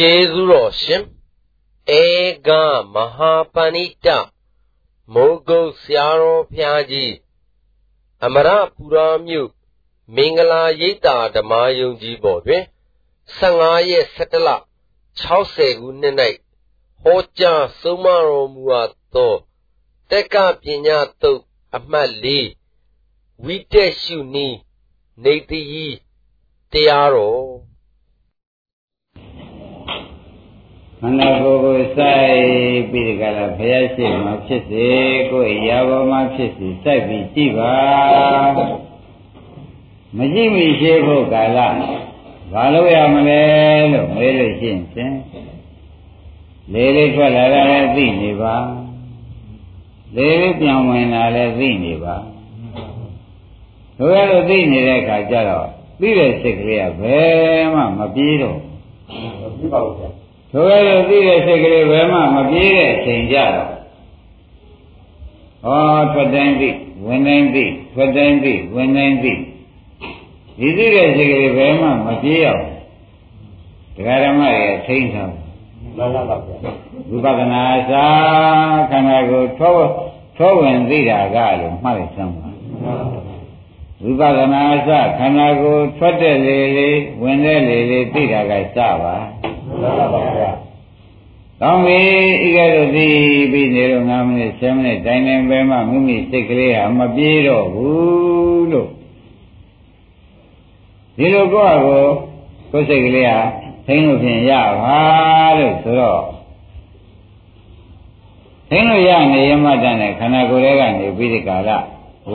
ကျေးဇူးတော်ရှင်ဧကမဟာပဏိတမိုးကုတ်ဆရာတော်ဘုရားကြီးအမရပူရာမြို့မင်္ဂလာရိပ်သာဓမ္မယုံကြည်ပေါ်တွင်15ရက်17လ60ခုနှစ်၌ဟောကြားဆုံးမတော်မူအပ်သောတက္ကပညာတုတ်အမှတ်၄ဝိတက်ရှုနီးနေတိတရားတော် ခန္ဓာကိုယ်ကိုစိုက်ပြီးကြလားဘုရားရှိခိုးဖြစ်စေကိုယ်ရာဘောမှာဖြစ်စေစိုက်ပြီးကြည့်ပါမကြည့်မိရှိဖို့ကာလဘာလို့ရမလဲလို့မေးလို့ရှိရင်ဖြင့်လေးလေးထွက်လာတာလည်းသိနေပါလေးလေးပြန်ဝင်လာလည်းသိနေပါတို့ရလို့သိနေတဲ့အခါကျတော့သိတဲ့စိတ်ကလေးကဘယ်မှမပြေးတော့ဘူးပါဘူး ဆိုရလို့သိတဲ့စိတ်ကလေးဘယ်မှမပြေးတဲ့အချိန်ကြတော့ဟောထွက်တိုင်းသိဝင်တိုင်းသိထွက်တိုင်းသိဝင်တိုင်းသိဒီသိတဲ့စိတ်ကလေးဘယ်မှမပြေးအောင်တရားဓမ္မရဲ့ထိန်းထားမှန်ပါပါဗျာဝိပဿနာစာခန္ဓာကိုယ်ထောထောဝင်သိတာကလို့မှတ်လိုက်စမ်းပါဝိပဿနာစခန္ဓာကိုယ်ထွက်တဲ့လေလေဝင်တဲ့လေလေသိတာကစပါမှန်ပါပါဗျာ ကောင်းပြီဤကဲ့သို့သိပြီးနေတော့9မိနစ်10မိနစ်တိုင်းတိုင်းပဲမှမိမိစိတ်ကလေးဟာမပြေတော့ဘူးလို့ဒီလိုကိုယ့်အကိုကိုယ်စိတ်ကလေးဟာသိလို့ဖြင့်ရပါလို့ဆိုတော့သိလို့ရနေရမှတန်တဲ့ခန္ဓာကိုယ်ရဲ့ကနေပြီးဒီကာလဘ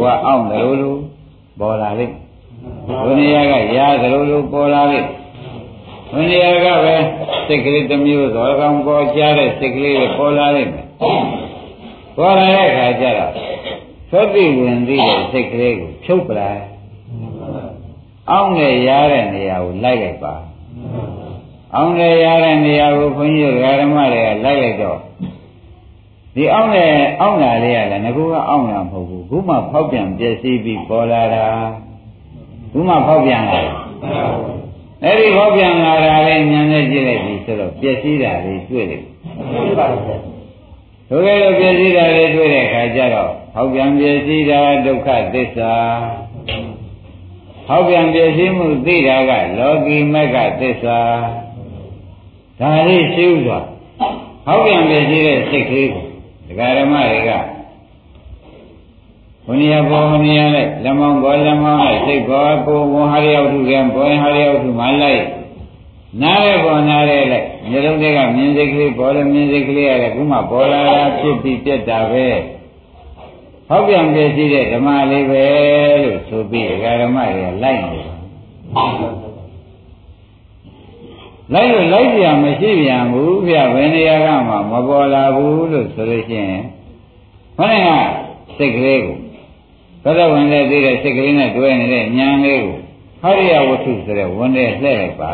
ဝအောင်တယ်လို့ပေါ်လာလိမ့်ဘုရားကရာသလိုလိုပေါ်လာလိမ့် ဘုရားကပဲစိတ်ကလေးတစ်မျိုးသောကောင်ပေါ်ကြတဲ့စိတ်ကလေးပေါ်လာလိမ့်မယ်ပေါ်လာတဲ့အခါကျတော့သောတိဝင်သိတဲ့စိတ်ကလေးကိုဖြုတ်ပလိုက်အောင်းနဲ့ရတဲ့နေရာကိုလိုက်လိုက်ပါအောင်လေရတဲ့နေရာကိုခွန်ကြီးဓမ္မတွေကလိုက်လိုက်တော့ဒီအောင်လေအောင်လာလေးရတယ်ငကူကအောင်လာမဟုတ်ဘူးခုမှဖောက်ပြန်ပြည့်စည်ပြီးပေါ်လာတာခုမှဖောက်ပြန်လာတယ် အဲ့ဒီဖောက်ပြန်လာတာလေးညံနေကြည့်လိုက်ပြီဆိုတော့ပြည့်စည်တာလေးတွေ့တယ်ဆိုကြလို့ပြည့်စည်တာလေးတွေ့တဲ့အခါကျတော့ဖောက်ပြန်ပြည့်စည်တာဒုက္ခသစ္စာဖောက်ပြန်ပြည့်စည်မှုသိတာကလောကီမက္ခသစ္စာဒါလေးရှင်းဥစွာဟောက်ပြန်ပြည့်စည်တဲ့စိတ်ကလေးကိုဒကာဓမ္မတွေက ဘုန်းကြီးဘောဘုန်းကြီးနဲ့လက်မောင်းဘောလက်မောင်းနဲ့စိတ်ဘောကိုဝန်ဟာရရောက်ထုကံဘောရင်ဟာရရောက်ထုမှလိုက်နားရပေါ်နားရလိုက်မျိုးလုံးတွေကမြင်စိတ်ကလေးပေါ်လဲမြင်စိတ်ကလေးရတယ်ခုမှပေါ်လာတာဖြစ်ပြီးပြတ်တာပဲဟောက်ပြန်ပြည့်စည်တဲ့ဓမ္မလေးပဲလို့ဆိုပြီးဒကာဓမ္မတွေကလိုက်နေတယ်လိုက်လို့လိုက်ကြမရှိပြန်ဘူးဗျဘယ်နေရာကမှမပေါ်လာဘူးလို့ဆိုလို့ရှိရင်ခေါင်းကစိတ်ကလေးကို သဒ္ဒဝင်တဲ့သိတဲ့စိတ်ကလေးနဲ့တွဲနေတဲ့ဉာဏ်လေးကိုဟရိယဝတ္ထုဆိုတဲ့ဝန်နဲ့လှည့်လိုက်ပါ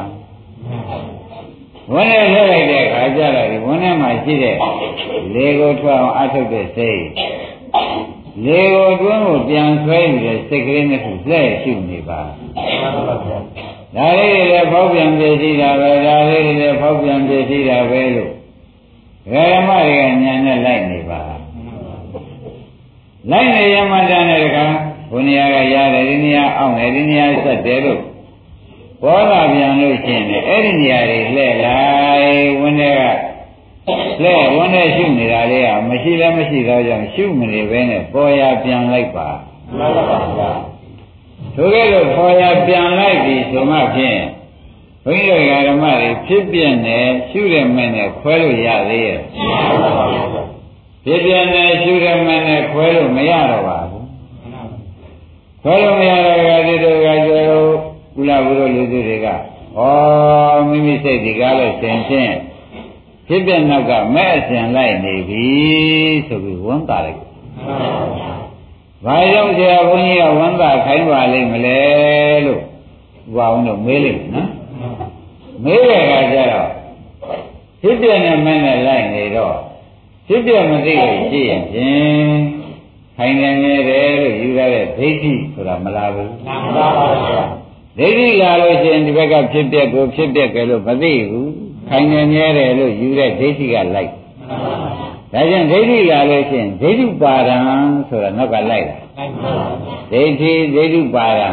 ဝန်နဲ့လှည့်လိုက်တဲ့အခါကျတော့ဒီဝန်ထဲမှာရှိတဲ့လေကိုထွက်အောင်အထုတ်တဲ့စိတ်လေကိုတွင်းကိုပြန်ဆွဲနေတဲ့စိတ်ကလေးနဲ့ခုလှည့်ရှုနေပါဒါလေးတွေလည်းဖောက်ပြန်ပြည့်စည်တာပဲဒါလေးတွေလည်းဖောက်ပြန်ပြည့်စည်တာပဲလို့ဓမ္မတွေကညာနဲ့လိုက်နေပါ လိုက်နေရမှတန်းတဲ့ကဘုန်းကြီးကရတယ်ဒီနေရာအောင်တယ်ဒီနေရာဆက်တယ်လို့ပေါ်လာပြန်လို့ရှိရင်အဲ့ဒီနေရာတွေလှဲ့လိုက်ဝင်းတွေကလှဲ့ဝင်းနဲ့ရှုနေတာလေးကမရှိလည်းမရှိတော့ကြောင့်ရှုမနေဘဲနဲ့ပေါ်ရပြန်လိုက်ပါမှန်ပါပါထိုကဲ့သို့ခေါ်ရပြန်လိုက်ပြီဆိုမှဖြင့်ဘုန်းကြီးတို့ဓမ္မတွေဖြစ်ပြနေရှုရမယ်နဲ့ခွဲလို့ရသေးရဲ့ဖြစ်ပြ နေရှုရမယ်နဲ့ခွဲလို့မရတော့ပါဘူးခွဲလို့မရတော့ကဒီတို့ကကျတော့ကုလဘုရောလူစုတွေကဩမိမိစိတ်ဒီကားလို့သင်ဖြင့်ဖြစ်ပြနောက်ကမဲ့အစဉ်လိုက်နေပြီဆိုပြီးဝန်တာလိုက်ဘာကြောင့်ဆရာဘုန်းကြီးကဝမ်းသာခိုင်းပါလိမ့်မလဲလို့ဘုရားအောင်တို့မေးလိမ့်မယ်နော်မေးတဲ့အခါကျတော့ဖြစ်ပြနဲ့မနဲ့လိုက်နေတော့ ဖြစ်ပြမသိလို့ရှိရင်ဖြင့်ခိုင်းနေတယ်လို့ယူရတဲ့ဒိဋ္ဌိဆိုတာမလားဘူးမှန်ပါပါဗျာဒိဋ္ဌိလာလို့ရှိရင်ဒီဘက်ကဖြစ်ပြကိုဖြစ်ပြကြလို့မသိဘူးခိုင်နေမြဲတယ်လို့ယူတဲ့ဒိဋ္ဌိကလိုက်ဒါကြောင့်ဒိဋ္ဌိလာလို့ရှိရင်ဒိဋ္ဌုပါဒံဆိုတာနောက်ကလိုက်တာဒိဋ္ဌိဒိဋ္ဌုပါဒံ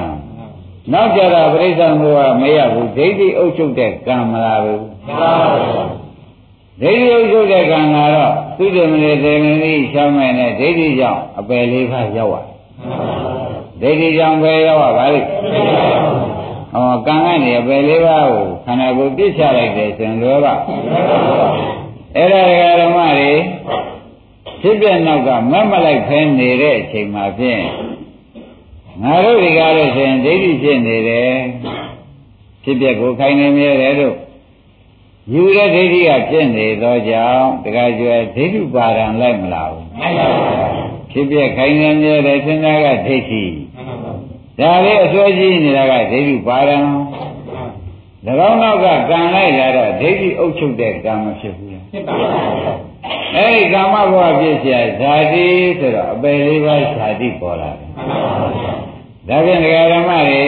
နောက်ကြတော့ပြိဿံဘုရားမရဘူးဒိဋ္ဌိအုပ်ချုပ်တဲ့ကံမလားဘူး ဒိဋ္ဌိအုပ်ချုပ်တဲ့ကံကတော့သုတမနေသေမင်းကြီးရှောင်းမဲ့နဲ့ဒိဋ္ဌိကြောင့်အပယ်လေးပါးရောက်သွားဒိဋ္ဌိကြောင့်ပဲရောက်ပါပါလိမ့်ဟောကံကနေအပယ်လေးပါးကိုခန္ဓာကိုယ်ပြစ်ချလိုက်တယ်ဆိုရင်လွယ်ပါအဲ့ဒါဓမ္မတွေဖြစ်ပြနောက်ကမတ်မလိုက်ဖဲနေတဲ့အချိန်မှာဖြင့်ငါတို့ဒီကားလို့ဆိုရင်ဒိဋ္ဌိဖြစ်နေတယ်ဖြစ်ပြကိုခိုင်နေမြဲတယ်လို့ ယူတဲ့ဒိဋ္ဌိကဖြစ်နေသောကြောင့်တခါကျွဲဒိဋ္ဌုပါဒံလိုက်မလားဘူးဖြစ်ပြခိုင်နေမြဲတယ်သင်္သာကဒိဋ္ဌိဒါလေးအစွဲကြီးနေတာကဒိဋ္ဌုပါဒံ၎င်းနောက်ကကံလိုက်လာတော့ဒိဋ္ဌိအုပ်ချုပ်တဲ့ကံမဖြစ်ဘူးဖြစ်ပါဘူးအဲဒီကာမဘဝဖြစ်เสียဇာတိဆိုတော့အပယ်လေးပါးဇာတိပေါ်လာတယ်ဒါဖြင့်ဒကာဓမ္မတွေ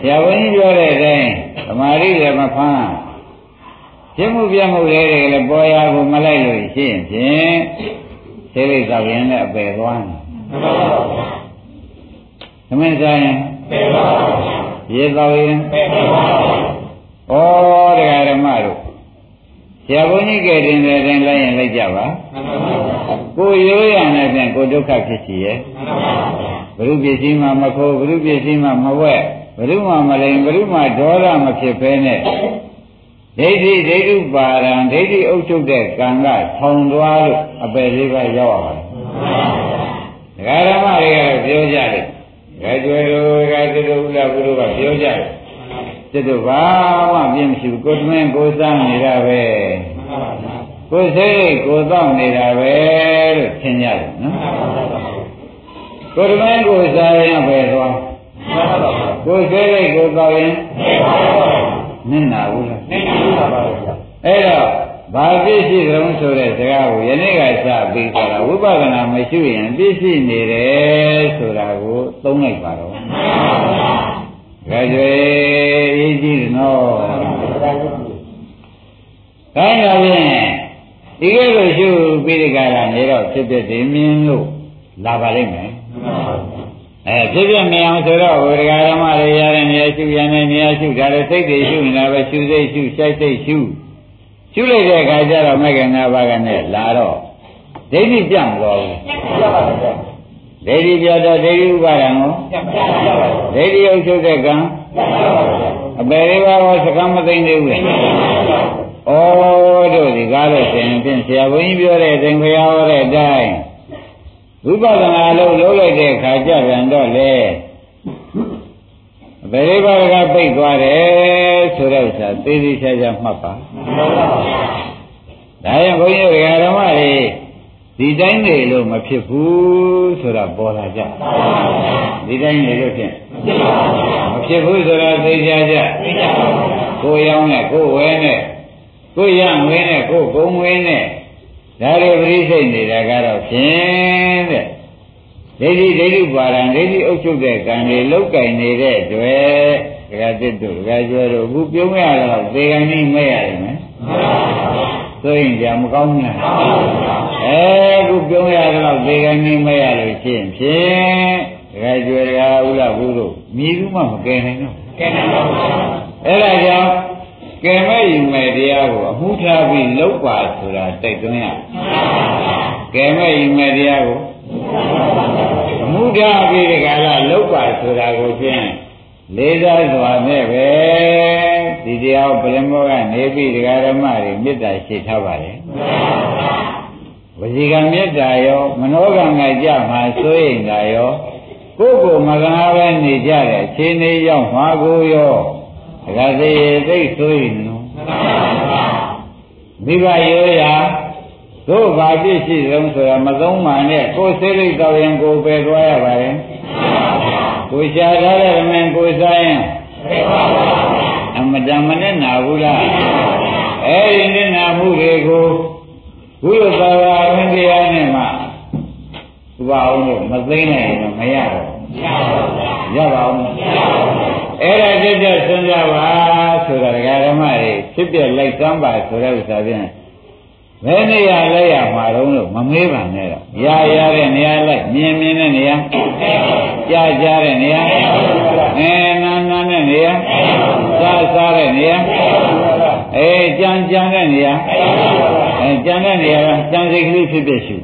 ဆရာဝန်ကြီးပြောတဲ့အတိုင်းသမာဓိလည်းမဖမ်း ပြမှုပြမှုလေးတွေလည်းပေါ်ရကိုမလိုက်လို့ရှိရင်ဖြင့်သိလိသောရင်လည်းအပယ်သွားတယ်သမင်းဆိုင်ရင်ပယ်ပါရေသောရင်ပယ်ပါဩတရားဓမ္မတို့ဆရာဘုန်းကြီးကတင်တဲ့တိုင်းလိုက်ရင်လိုက်ကြပါကိုရိုးရနဲ့ဖြင့်ကိုဒုက္ခဖြစ်စီရဲ့ဘုရုပစ္စည်းမှမခိုးဘုရုပစ္စည်းမှမဝဲဘုရုမှမလိန်ဘုရုမှဒေါသမဖြစ်ဖဲနဲ့ ဒိဋ္ဌိဒိဋ္ဌုပါရံဒိဋ္ဌိအုပ်ချုပ်တဲ့ကံကထောင်သွားလို့အပယ်လေးပါးရောက်ပါပါတယ်ဒကာဓမ္မတွေကတော့ပြောကြတယ်ဒကာကျွယ်တို့ဒကာတုဒ္ဒဥလဘုရုကပြောကြတယ်စစ်တို့ဘာမှပြင်းမရှိဘူးကိုယ်တွင်ကိုယ်စားနေတာပဲကိုယ်စိတ်ကိုယ်တော့နေတာပဲလို့ထင်ရတယ်နော်ကိုယ်တွင်ကိုယ်စားရင်ပဲသွားကိုယ်စိတ်ကိုယ်တော့ရင် နင့်နာဘူးလားနင့်နာပါဘူးအဲ့တော့ဘာပြည့်ရှိကြုံဆိုတဲ့စကားကိုယနေ့ကစပြီးဆိုတာဝိပဿနာမရှိရင်ပြည့်ရှိနေတယ်ဆိုတာကိုသုံးလိုက်ပါတော့ကြွယ်ရေးကြည့်နော်ခိုင်းရဖြင့်ဒီကဲလိုရှုပြီးဒီကလာနေတော့ဖြစ်ဖြစ်ဒီမြင်လို့လာပါလိမ့်မယ် အဲဖြစ်ဖြစ်မြင်အောင်ဆိုတော့ဝေဒကာဓမ္မတွေရတဲ့နေရာရှုရတဲ့နေရာရှုဒါလည်းစိတ်တွေရှုနေတာပဲရှုစိတ်ရှုရှိုက်စိတ်ရှုရှုလိုက်တဲ့အခါကျတော့မဲ့ကငါးပါးကနဲ့လာတော့ဒိဋ္ဌိပြန့်မလို့ပြပါပါဒိဋ္ဌိပြတော့ဒိဋ္ဌိဥပါဒံကိုဒိဋ္ဌိဥချုပ်တဲ့ကံအပေလေးပါးကိုစကမ်းမသိနေဘူးလေဩတို့ဒီကားလို့ရှင်ဖြင့်ဆရာဘုန်းကြီးပြောတဲ့အတိုင်းခရဟောတဲ့အတိုင်း ဝိပဿနာလို့လုပ်လိုက်တဲ့အခါကျပြန်တော့လေအပေလေးပါးကပိတ်သွားတယ်ဆိုတော့ဥစ္စာသေးသေးချာချာမှတ်ပါဒါရင်ဘုန်းကြီးဓမ္မတွေဒီတိုင်းနေလို့မဖြစ်ဘူးဆိုတာပေါ်လာကြဒီတိုင်းနေလို့ဖြင့်မဖြစ်ဘူးဆိုတာသိကြကြကိုရောင်းနဲ့ကိုဝဲနဲ့ကိုရငွေနဲ့ကိုကုံငွေနဲ့ ဒါတွေပရိစိတ်နေတာကတော့ဖြင့်တဲ့ဒိဋ္ဌိဒိဋ္ဌိပါရံဒိဋ္ဌိအုပ်ချုပ်တဲ့ကံတွေလောက်ကင်နေတဲ့တွေ့ဒကာတစ်တို့ဒကာကျွဲတို့အခုပြုံးရတော့သေကံကြီးမဲ့ရတယ်မယ်ဆိုရင်ကြာမကောင်းဘူးလားအဲခုပြုံးရတော့သေကံကြီးမဲ့ရလို့ရှိရင်ဖြင့်ဒကာကျွဲဒကာဥလဘူးတို့မြည်ဘူးမှမကယ်နိုင်တော့ကယ်နိုင်ပါဘူးအဲ့ဒါကြောင့် ကယ်မဲ့ယူမဲ့တရားကိုအမှုထားပြီးလောက်ပါဆိုတာတိုက်တွန်းရကယ်မဲ့ယူမဲ့တရားကိုအမှုထားပြီးဒီကလာလောက်ပါဆိုတာကိုဖြင့်လေးစားစွာနဲ့ပဲဒီတရားပရမောကနေပြီးဒကာဓမ္မတွေမေတ္တာရှိထားပါတယ်ဝစီကံမေတ္တာရောမနောကံကကြမှာစိုးရင်တာရောကိုယ်ကိုမကနာပဲနေကြတဲ့ခြေနေရောက်မှာကိုရော ဒကာသေးသိစိုးရင်နော်မိဘရိုးရာတို့ဘာပြည့်ရှိဆုံးဆိုတာမသုံးမှနဲ့ကိုယ်စိတ်လိုက်တော်ရင်ကိုယ်ပဲသွားရပါတယ်ကိုရှားထားတဲ့မင်းကိုစားရင်အမတန်မနဲ့နာဘူးလားအဲဒီနဲ့နာမှုတွေကိုဘုရားသာဝဝင်တရားနဲ့မှဥပအောင်လို့မသိနိုင်ရင်မရဘူး ရပါဘူးအဲ့ဒါတက်တက်စဉ်းစားပါဆိုတာဒကာဓမ္မတွေဖြစ်ပြလိုက်စမ်းပါဆိုတဲ့ဥစ္စာဖြင့်ဘယ်နေရာလဲရမှာတော့လို့မမေးပါနဲ့တော့ရရတဲ့နေရာလိုက်မြင်မြင်တဲ့နေရာကြားကြားတဲ့နေရာအဲနာနာတဲ့နေရာစားစားတဲ့နေရာအဲကြံကြံတဲ့နေရာအဲကြံတဲ့နေရာကကြံစိတ်ကလေးဖြစ်ဖြစ်ရှု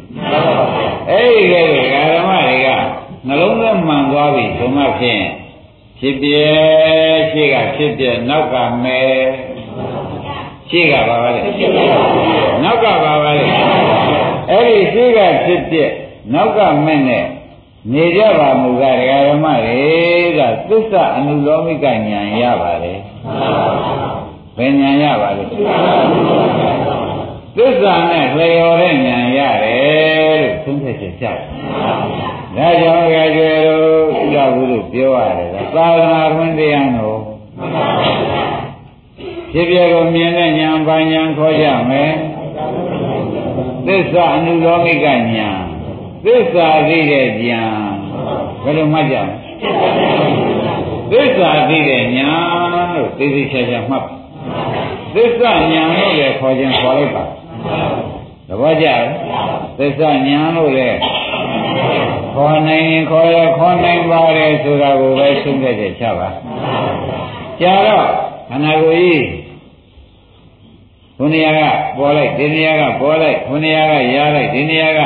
အဲ့ဒီကဲဓမ္မတွေကနှလုံး သွင်းမှန်သွားပြီဆိုမှဖြင့်ဖြစ်ပြရှိကဖြစ်ပြနောက်ကမဲရှိကပါပါလေနောက်ကပါပါလေအဲ့ဒီရှိကဖြစ်ပြနောက်ကမဲနဲ့နေကြပါမူကဒကာဓမ္မတွေကသစ္စာအနုလောမိကဉာဏ်ရပါလေဘယ်ဉာဏ်ရပါလဲသစ္စာနဲ့လျော်တဲ့ဉာဏ်ရတယ်လို့သုံးသက်ချက်ကြတယ်ဒါကြောင့်ကြွယ်တို့ဥဒ္ဒ ဘုလို့ပြောရတယ်သာသနာ့တွင်တရားတော်ဖြစ်ပြကိုမြင်တဲ့ဉာဏ်ပါဉာဏ်ခေါ်ကြမယ်သစ္စာအနုလောမိကဉာဏ်သစ္စာသိတဲ့ဉာဏ်ဘယ်လိုမှတ်ကြမလဲသစ္စာသိတဲ့ဉာဏ်လို့သိသိချာချာမှတ်ပါသစ္စာဉာဏ်လို့လည်းခေါ်ခြင်းခေါ်လိုက်ပါသဘောကျလားသစ္စာဉာဏ်လို့လည်း ခေါ်နိုင်ရင်ခေါ်ရခေါ်နိုင်ပါတယ်ဆိုတာကိုပဲရှင်းခဲ့ကြချပါကြာတော့ခန္ဓာကိုယ်ကြီးဘုနေရာကပေါ်လိုက်ဒီနေရာကပေါ်လိုက်ဘုနေရာကရလိုက်ဒီနေရာက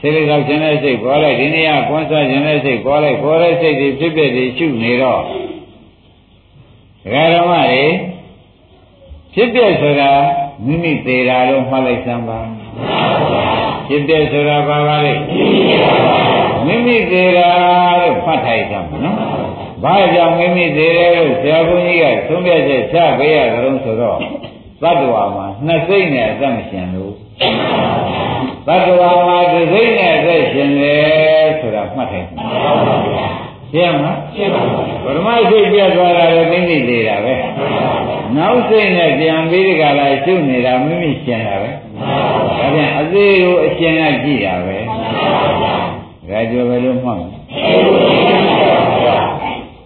စိတ်ကောက်ခြင်းတဲ့စိတ်ပေါ်လိုက်ဒီနေရာကွန်းဆွခြင်းတဲ့စိတ်ပေါ်လိုက်ပေါ်တဲ့စိတ်တွေဖြစ်ဖြစ်တွေရှုနေတော့ဒကာဓမ္မတွေဖြစ်တဲ့ဆိုတာမိမိသေးတာလို့မှတ်လိုက်စမ်းပါဖြစ်တဲ့ဆိုတာဘာပါလဲ မိမိသေးတာလို့ဖတ်ထိုက်စမ်းပါနော်ဘာကြောင့်မိမိသေးတယ်လို့ဆရာဘုန်းကြီးကသုံးပြချက်ချပေးရကြလို့ဆိုတော့သတ္တဝါမှာနှစ်စိတ်နဲ့အသက်မရှင်လို့သတ္တဝါမှာတစ်စိတ်နဲ့အသက်ရှင်တယ်ဆိုတာမှတ်ထိုက်ပါရှင်းမလားရှင်းပါဘူးပရမရှိပြတ်သွားတာလည်းသိသိသေးတာပဲနောက်စိတ်နဲ့ပြန်ပြီးဒီကလာရှုနေတာမိမိရှင်းတာပဲဒါပြန်အသေးကိုအရှင်းကကြည့်တာပဲ ဒါကြောပဲလို့မှတ်မယ်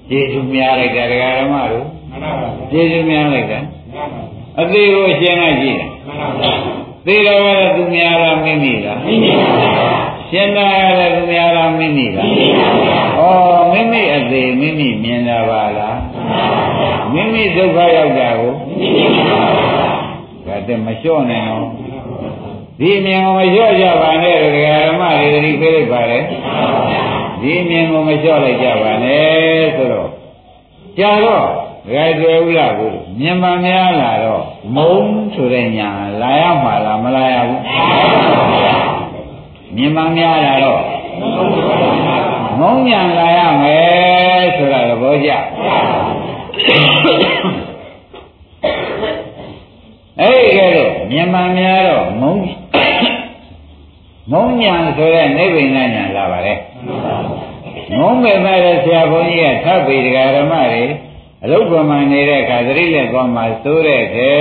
ကျေးဇူးများလိုက်တာဒကာဓမ္မတို့ကျေးဇူးများလိုက်တာအသေးကိုအရှင်းကကြည့်တာသေတော်ကလည်းသူများလားမိမိလားမိမိပါရှင်းတာလည်းသူများလားမိမိလားမိမိပါဩမိမိအသေးမိမိမြင်တာပါလားမိမိဒုက္ခရောက်တာကိုမိမိပါဒါတည်းမလျှော့နဲ့နော် ဒီမြင်ကိုမလျှော့ကြပါနဲ့ဒကာဓမ္မတွေဒီပြေးလိုက်ပါလေဒီမြင်ကိုမလျှော့လိုက်ကြပါနဲ့ဆိုတော့ကြာတော့ဒကာတွေဥလာကိုမြင်ပါများလာတော့မုံဆိုတဲ့ညာလာရမှာလားမလာရဘူးမြင်ပါများလာတော့မုံညာလာရမယ်ဆိုတာသဘောကျအဲ့ဒီကဲတော့မြင်ပါများတော့မုံ မုံညာဆိုတဲ့နိဗ္ဗာန်ညာလာပါတယ်မုံပေမဲ့ဆရာဘုန်းကြီးကထပ်ပြီးဒကာဓမ္မတွေအလုတ်ကမှနေတဲ့အခါသတိလက်သွားမှသိုးတဲ့ခဲ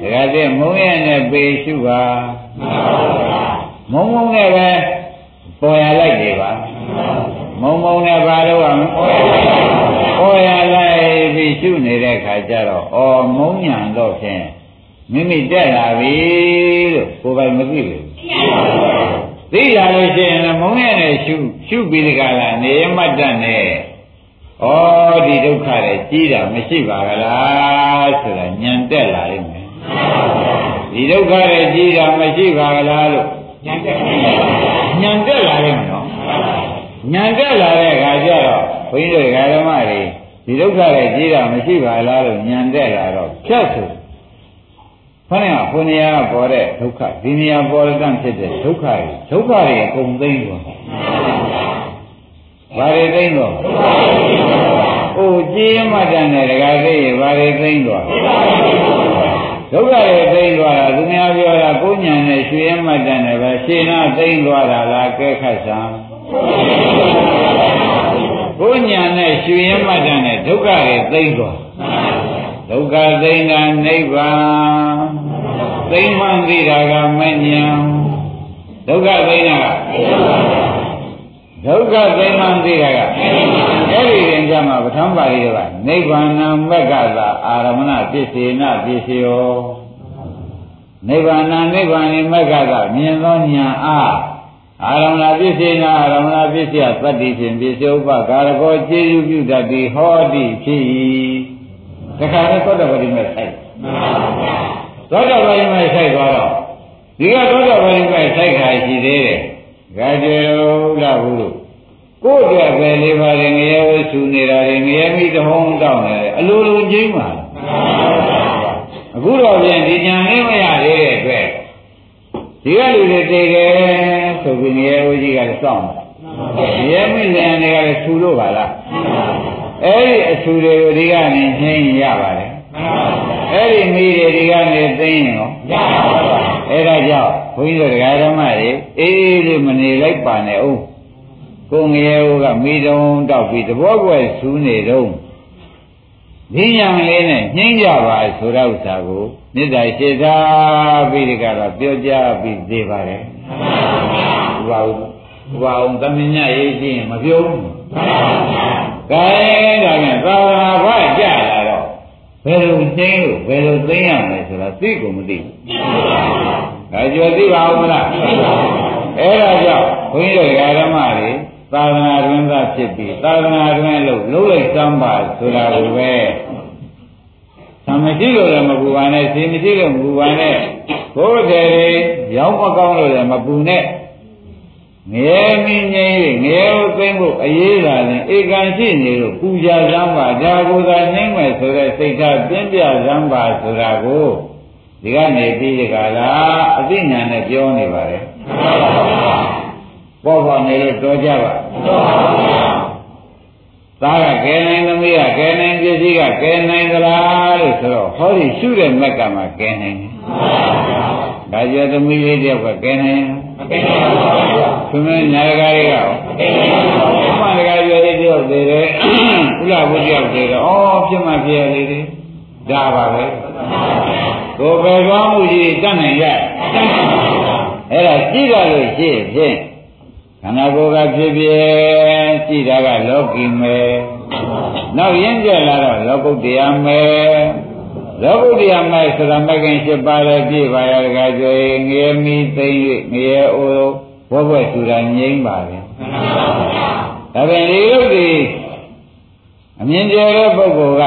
ဒကာတဲ့မုံရနဲ့ပေရှုပါမုံမုံနဲ့ပဲပေါ်ရလိုက်နေပါမုံမုံနဲ့ပါတော့ကပေါ်ရလိုက်ပြီးရှုနေတဲ့အခါကျတော့အော်မုံညာတော့ဖြင့်မိမိတက်လာပြီလို့ကိုယ်ပိုင်မသိဘူး သိလာလို့ရှိရင်မုံရနဲ့ရှုရှုပြီးဒီကလာနေမတ်တတ်နဲ့ဩဒီဒုက္ခတွေကြီးတာမရှိပါကလားဆိုတာညံတက်လာလိမ့်မယ်ဒီဒုက္ခတွေကြီးတာမရှိပါကလားလို့ညံတက်ညံတက်လာလိမ့်မယ်နော်ညံတက်လာတဲ့အခါကျတော့ဘုန်းကြီးတို့ဓမ္မတွေဒီဒုက္ခတွေကြီးတာမရှိပါလားလို့ညံတက်လာတော့ဖြတ်ဆို ခဏကဘုနေရာပေါ်တဲ့ဒုက္ခဒီနေရာပေါ်တဲ့ဖြစ်တဲ့ဒုက္ခတွေဒုက္ခတွေအကုန်သိမ့်သွားဘာတွေသိမ့်တော့အိုးကြည်မှတ်တယ်နဲ့တကားသိရဘာတွေသိမ့်သွားဒုက္ခတွေသိမ့်သွားတာသူများပြောတာကိုညာနဲ့ရွှေရမှတ်တယ်နဲ့ပဲရှင်းနာသိမ့်သွားတာလားကဲခတ်စမ်းကိုညာနဲ့ရွှေရမှတ်တယ်နဲ့ဒုက္ခတွေသိမ့်သွား ဒုက္ခသိမ့်တာနိဗ္ဗာန်သိမ့်မှန်သိတာကမဉ္ဇဉ်ဒုက္ခသိမ့်တာဒဒုက္ခသိမှန်သိတာကအဲ့ဒီရင်ကြမှာပဋ္ဌာန်းပါဠိကနိဗ္ဗာန်မက္ကသာအာရမဏပစ္စေနပစ္စယောနိဗ္ဗာန်နိဗ္ဗာန်မက္ကသာမြင်သောဉာဏ်အားအာရမဏပစ္စေနအာရမဏပစ္စယသတ္တိဖြင့်ပစ္စေဥပကာရကောခြေယူပြုတတ်သည်ဟောတိဖြစ်၏ တခါလဲသောတပတိမဲ့ဆိုင်သောတပတိမဲ့ဆိုင်သွားတော့ဒီကသောတပတိမဲ့ဆိုင်ခါရှိသေးတယ်ဂါကျေလာဘူးကိုယ့်အတွက်ပဲလေးပါးရင်ငရဲဝဆူနေတာတွေငရဲမိတဟုံးတောင်းနေတယ်အလိုလိုကျင်းပါအခုတော့ပြန်ဒီညာလေးမရသေးတဲ့အတွက်ဒီကလူတွေတည်တယ်ဆိုပြီးငရဲဝကြီးကလည်းစောင့်တယ်ငရဲမိလျံတွေကလည်းဆူလို့ပါလား အဲ့ဒီအဆူတွေကိုဒီကနေနှင်းရပါတယ်အဲ့ဒီမိတွေဒီကနေသိရင်ရောရပါပါအဲ့ဒါကြောင့်ဘုန်းကြီးတို့တရားဓမ္မတွေအေးအေးလေးမနေလိုက်ပါနဲ့ဦးကိုငရဲဦးကမိတုံးတောက်ပြီးတဘောကွယ်ဆူးနေတော့ဒီညာလေးနဲ့ညှင်းကြပါဆိုတဲ့ဥစ္စာကိုမေတ္တာရှိသားပြီးဒီကတော့ပြောကြပြီးသေးပါတယ်ဘုရားဘုရားအောင်သမညရေးရှိရင်မပြောဘူး ကဲဒါနဲ့သာဝနာဘကြလာတော့ဘယ်လိုသိလို့ဘယ်လိုသိရမလဲဆိုတာသိကုန်မသိဘူးဒါကြောသိပါဦးမလားအဲ့ဒါကြောင့်ဘုန်းကြီးတို့ဓမ္မတွေသာသနာတွင်သာဖြစ်ပြီးသာသနာတွင်လို့လုံးလိုက်စမ်းပါဆိုတာကိုပဲသမရှိလို့လည်းမပူပါနဲ့ရှင်မရှိလို့မပူပါနဲ့ဘုရားတွေရောင်းမကောင်းလို့လည်းမပူနဲ့ ငရဲမင်းငယ်ငရဲကိုသိမ့်ဖို့အရေးလာရင်ဧကန်ရှိနေလို့ပူကြစမ်းပါဒါကိုသာနှိမ့်မယ်ဆိုတဲ့စိတ်ဓာတ်ပြင်းပြစမ်းပါဆိုတာကိုဒီကနေပြီးဒီကလာအသိဉာဏ်နဲ့ပြောနေပါတယ်ပေါ်ပေါ်နေလို့တော်ကြပါသားကကဲနိုင်သမီးကကဲနိုင်ပစ္စည်းကကဲနိုင်သလားလို့ဆိုတော့ဟောဒီရှုတဲ့မက်ကမှာကဲနိုင်တယ်။ဒါကြသမီးလေးတယောက်ကကဲနိုင်မကဲ နိုင်ပါဘူး။သူမညာကလေးကရောကဲနိုင်ပါဘူး။မှန်တကားရွယ်လေးတယောက်သေးတယ်။ဥလာဘုရားသေးတယ်။ဩဖြစ်မှဖြစ်ရလေးတွေဒါပါပဲ။ကိုယ်ပဲကောင်းမှုကြီးတတ်နိုင်ရ။အဲ့ဒါကြည့်ရလို့ရှိဖြင့်ခန္ဓာကိုယ်ကဖြစ်ဖြစ်ကြည့်တာကလောကီမယ်နောက်ရင်းကျက်လာတော့လောကုတ္တရာမယ် လောကုတ္တရာမယ်ဆိုတာမကင်၈ပါးလည်းပြည့်ပါရတကားကျွေငရေမီသိမ့်၍ငရေအိုဘောဘွက်ဆိုတာငြိမ့်ပါလေဒါပြန်ဒီလိုဒီအမြင်ကျတဲ့ပုဂ္ဂိုလ်က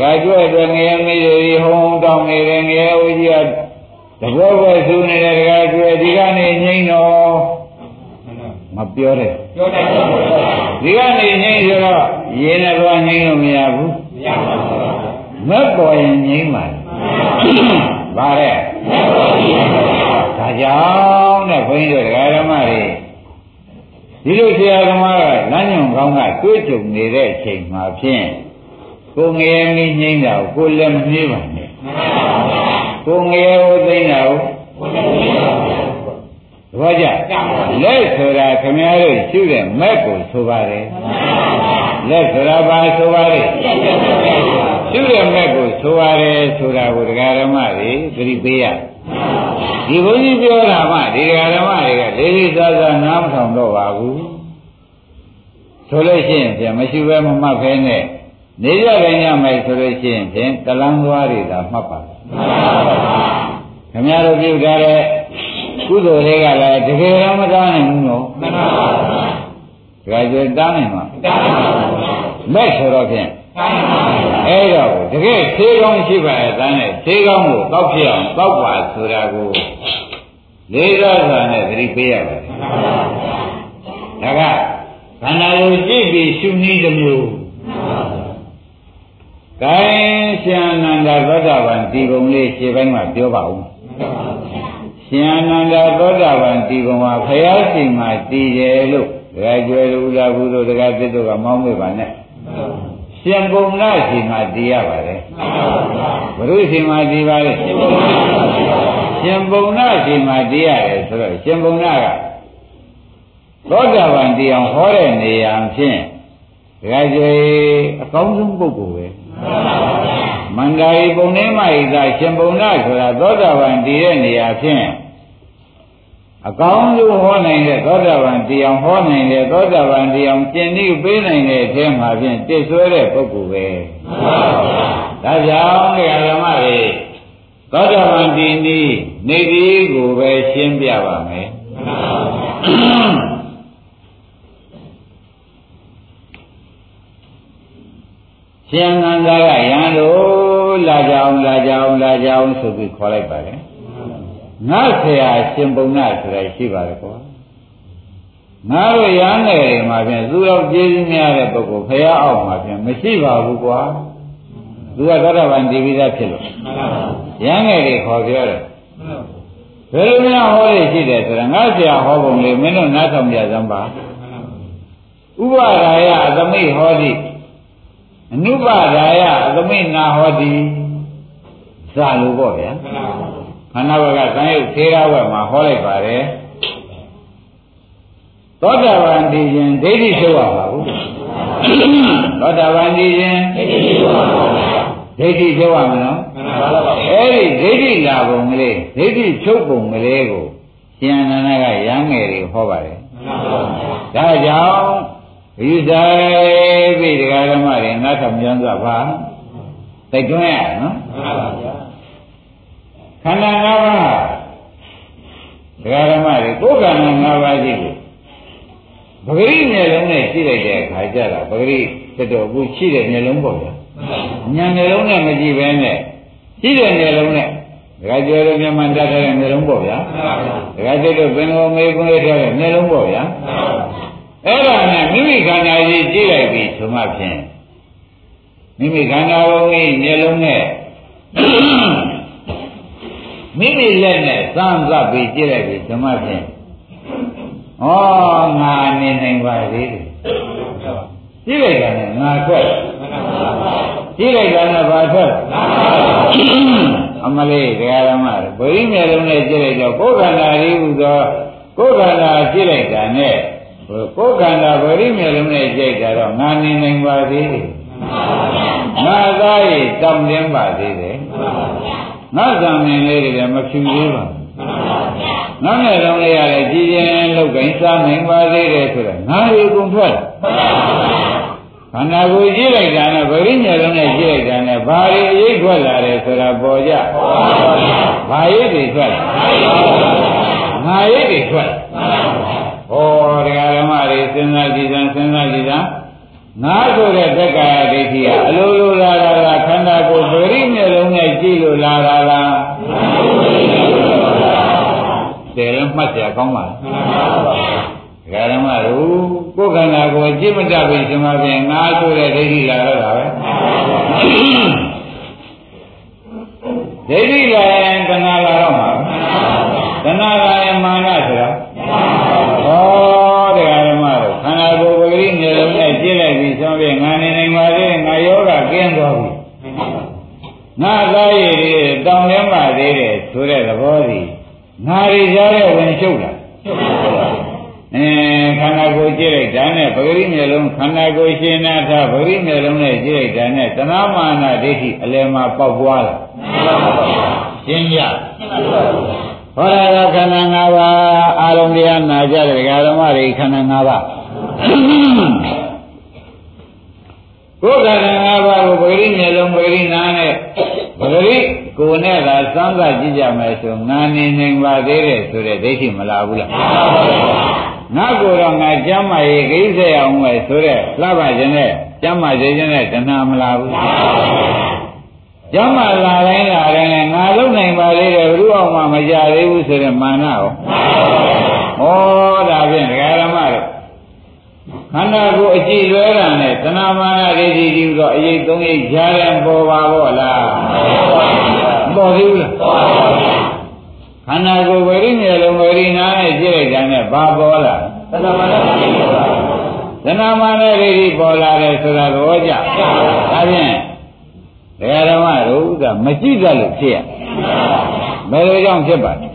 ဂါကျွဲ့အတွက်ငရေမီတွေဟုံတောင်းနေတယ်ငရေအိုကြီးကတဘောဘွက်ဆူနေတဲ့တကားကျွဲဒီကနေငြိမ့်တော့မပြောတဲ့ပြောတယ်ဒီကနေငိမ့်ဆိုတော့ရေနဲ့တော့ငိမ့်လို့မရဘူးမရပါဘူး မက်ပေါ်ရင်ငိမ့်ပါဗါတဲ့ဒါကြောင့်တဲ့ဘုန်းကြီးတို့ဒကာဓမ္မတွေဒီလိုဆရာသမားကလမ်းညွန်ကောင်းကတွေးကြုံနေတဲ့အချိန်မှာဖြင့်ကိုငယ်မင်းငိမ့်တာကိုလည်းမနှေးပါနဲ့ကိုငယ်ကိုသိမ့်တာကိုသဘောကျလက်ဆိုတာခင်ဗျားတို့ရှုတဲ့မက်ကိုဆိုပါတယ်လက်ဆိုတာဘာဆိုပါလဲ ရှုတဲ့မက်ကိုဆိုရတယ်ဆိုတာကိုဒကာဓမ္မတွေသတိပေးရဒီဘုန်းကြီးပြောတာမှဒီဒကာဓမ္မတွေကလေးလေးစားစားနားမထောင်တော့ပါဘူးဆိုလို့ရှိရင်ပြန်မရှိဘဲမမှတ်ဖဲနဲ့နေရကြညမယ်ဆိုလို့ရှိရင်ဖြင့်ကလန်းသွားတွေသာမှတ်ပါခင်ဗျားတို့ပြုထားတဲ့ကုသိုလ်တွေကလည်းတကယ်တော့မတားနိုင်ဘူးနော်မှန်ပါပါဘုရားဒါကြတားနိုင်မှာတားနိုင်ပါဘူးမဲ့ဆိုတော့ဖြင့် အဲ့တော့တကယ်သေးကောင်းရှိပါရဲ့တန်းနဲ့သေးကောင်းကိုတောက်ဖြစ်အောင်တောက်ပါဆိုတာကိုလေးစားစွာနဲ့သတိပေးရပါတယ်ဒါကခန္ဓာကိုကြည့်ပြီးရှုနည်းတစ်မျိုးကဲရှင်အနန္ဒသောတာပန်ဒီပုံလေးခြေပိုင်းမှာပြောပါဦးရှင်အနန္ဒသောတာပန်ဒီကုံမှာဖယားရှင်မှာတည်တယ်လို့ဒကာကျွယ်လူလာဘူးလို့ဒကာသစ်တို့ကမောင်းမေ့ပါနဲ့ ရှင်ပုံနာရှင်မှာတည်ရပါတယ်ဘုရုရှင်မှာတည်ပါလေရှင်ပုံနာရှင်မှာတည်ရတယ်ဆိုတော့ရှင်ပုံနာကသောတာပန်တည်အောင်ဟောတဲ့နေရာဖြင့်ဒကာကျွယ်အကောင်းဆုံးပုဂ္ဂိုလ်ပဲမန္တာရီပုံနေမဟိတာရှင်ပုံနာဆိုတာသောတာပန်တည်တဲ့နေရာဖြင့် အကောင်းဆုံးဟောနိုင်တဲ့သောတာပန်တရားဟောနိုင်တဲ့သောတာပန်တရားကျင့်ပြီးပေးနိုင်တဲ့အထဲမှာဖြင့်တည်ဆွဲတဲ့ပုဂ္ဂိုလ်ပဲဒါကြောင့်ဒီဓမ္မတွေသောတာပန်ဒီနီးနေဒီကိုပဲရှင်းပြပါမယ်ရှင်နန္ဒာကရန်လို့လာကြအောင်လာကြအောင်လာကြအောင်ဆိုပြီးခေါ်လိုက်ပါတယ် ငါဆရာရှင်ပုံနာဆိုတာရှိပါတယ်ကွာငါတို့ရဟန်းတွေမှာပြန်သူတော်ကျေးဇူးများတဲ့ပုဂ္ဂိုလ်ဖရာအောက်မှာပြန်မရှိပါဘူးကွာသူကသောတာပန်ဒီပိသားဖြစ်လို့ရဟန်းငယ်တွေခေါ်ပြောတယ်ဘယ်လိုများဟောရရှိတယ်ဆိုတာငါဆရာဟောပုံလေးမင်းတို့နားထောင်ကြစမ်းပါဥပဒါယအသမိဟောတိအနုပဒါယအသမိနာဟောတိဇာလို့ပေါ့ဗျာ ခန္ဓာဘကသံယုတ်သေးရဝက်မှာဟောလိုက်ပါတယ်သောတာပန်ဒီရင်ဒိဋ္ဌိဆိုရပါဘူးသောတာပန်ဒီရင်ဒိဋ္ဌိဆိုရပါဘူးဒိဋ္ဌိဆိုရမလားအဲ့ဒီဒိဋ္ဌိလာပုံကလေးဒိဋ္ဌိချုပ်ပုံကလေးကိုရှင်အနန္ဒကရမ်းငယ်တွေဟောပါတယ်ဒါကြောင့်ယူဆိုင်ပြီတရားဓမ္မတွေနားထောင်ကြံစွာပါသိတွန်းရနော် ခန္ဓာ၅ပါးတရားဓမ္မတွေကိုယ်ခန္ဓာ၅ပါးရှိကိုပဂရိမျက်လုံးနဲ့ရှိလိုက်တဲ့အခါကျတော့ပဂရိတတော်အခုရှိတဲ့မျက်လုံးပေါ့ဗျာညာမျက်လုံးနဲ့မကြည့်ပဲနဲ့ရှိတဲ့မျက်လုံးနဲ့ဒကာကျော်တို့မြန်မာတတ်တဲ့မျက်လုံးပေါ့ဗျာဒကာကျော်တို့ပင်ကိုမေကွန်းလေးထားတဲ့မျက်လုံးပေါ့ဗျာအဲ့ဒါနဲ့မိမိခန္ဓာကြီးကြည့်လိုက်ပြီဆိုမှဖြင့်မိမိခန္ဓာဘုံကြီးမျက်လုံးနဲ့ မိမိလက်နဲ့သံသပ်ပြီးကြည့်လိုက်ပြီဓမ္မဖြင့်ဩငါနေနိုင်ပါသေးတယ်ကြည့်လိုက်တာနဲ့ငါထွက်ကြည့်လိုက်တာနဲ့ဘာထွက်အမလေးတရားဓမ္မဗိဓိမြေလုံးနဲ့ကြည့်လိုက်တော့ကိုယ်ခန္ဓာလေးဟူသောကိုယ်ခန္ဓာကြည့်လိုက်တာနဲ့ကိုယ်ခန္ဓာဗိဓိမြေလုံးနဲ့ကြည့်တာတော့ငါနေနိုင်ပါသေးတယ်ငါသားရတောင်းတင်းပါသေးတယ် ငါဇာမင်းလေးတွေမဖြူသေးပါဘူးငါနဲ့လုံးလေးရတယ်ကြည်ရင်လောက်ကိုင်းစားနိုင်ပါသေးတယ်ဆိုတော့ငါရီကုန်ထွက်ခန္ဓာကိုယ်ကြည့်လိုက်တာနဲ့ဗရိညလုံးနဲ့ကြည့်လိုက်တာနဲ့ဘာရီအရေးထွက်လာတယ်ဆိုတာပေါ်ကြဘာရိတွေထွက်ငါရိတွေထွက်ဟောတရားဓမ္မတွေစဉ်းစားကြည့်စမ်းစဉ်းစားကြည့်စမ်း ငါဆိုတဲ့တက္ကာယဒိဋ္ဌိကအလိုလိုလာတာလားခန္ဓာကိုယ်ဗရိမျက်လုံးနဲ့ကြည့်လို့လာတာလားတယ်လည်းမှတ်ကြကောင်းပါလားဓမ္မတို့ကိုယ်ခန္ဓာကိုယ်ကြည့်မတတ်ပြီဒီမှာပြင်ငါဆိုတဲ့ဒိဋ္ဌိလာတော့တာပဲဒိဋ္ဌိလာရင်တဏှာလာတော့မှာတဏှာလာရင်မာနဆိုတာဟောတရားဓမ္မတို့ခန္ဓာကိုယ်ပဂရိနေလုံးနဲ့ကြည့်လိုက်ပြီဆိုရင်ငါနေနိုင်ပါသေးငါယောဂကင်းသွားပြီ ငါသားရည်တောင်းရမ်းပါသေးတယ်ဆိုတဲ့သဘောစီငါရီကြားတဲ့ဝင်ရှုပ်လာအဲခန္ဓာကိုယ်ကြည့်လိုက်တာနဲ့ပဂရိမျက်လုံးခန္ဓာကိုယ်ရှင်နာထပဂရိမျက်လုံးနဲ့ကြည့်လိုက်တာနဲ့တဏမာနာဒိဋ္ဌိအလယ်မှာပေါက်ပွားလာရှင်းရဟောရတာခန္ဓာ၅ပါးအာလုံးတရားနာကြတဲ့ဓမ္မတွေခန္ဓာ၅ပါး ကိုယ်ခန္ဓာ၅ပါးကိုပဂရိမျက်လုံးပဂရိနာနဲ့ပဂရိကိုယ်နဲ့သာစမ်းသပ်ကြည့်ကြမယ်ဆိုငါနေနိုင်ပါသေးတယ်ဆိုတဲ့ဒိဋ္ဌိမလာဘူးလားငါကိုယ်တော့ငါကျမ်းမာရေးကိစ္စရအောင်ပဲဆိုတဲ့လှပခြင်းနဲ့ကျမ်းမာခြင်းနဲ့တဏှာမလာဘူးကျမ်းမာလာတိုင်းလာတိုင်းငါလုံနိုင်ပါသေးတယ်ဘုရားအောင်မှမကြသေးဘူးဆိုတဲ့မာနရောဩဒါဖြင့်ဒကာရမတို့ ခန္ဓာကိုယ်အကြည့်လွဲတာနဲ့တဏှာမာနဒိဋ္ဌိဒီတော့အရေးသုံးရေးကြားတယ်ပေါ်ပါဘောလားပေါ်သေးဘူးလားခန္ဓာကိုယ်ဝိရိမြေလုံးဝိရိနာနဲ့ကြည့်လိုက်တာနဲ့ဘာပေါ်လာတဏှာမာနဒိဋ္ဌိပေါ်လာတဏှာမာနဒိဋ္ဌိပေါ်လာတယ်ဆိုတာသဘောကျဒါဖြင့်ဒကာဓမ္မတို့ကမကြည့်တတ်လို့ဖြစ်ရဘယ်လိုကြောင့်ဖြစ်ပါလဲ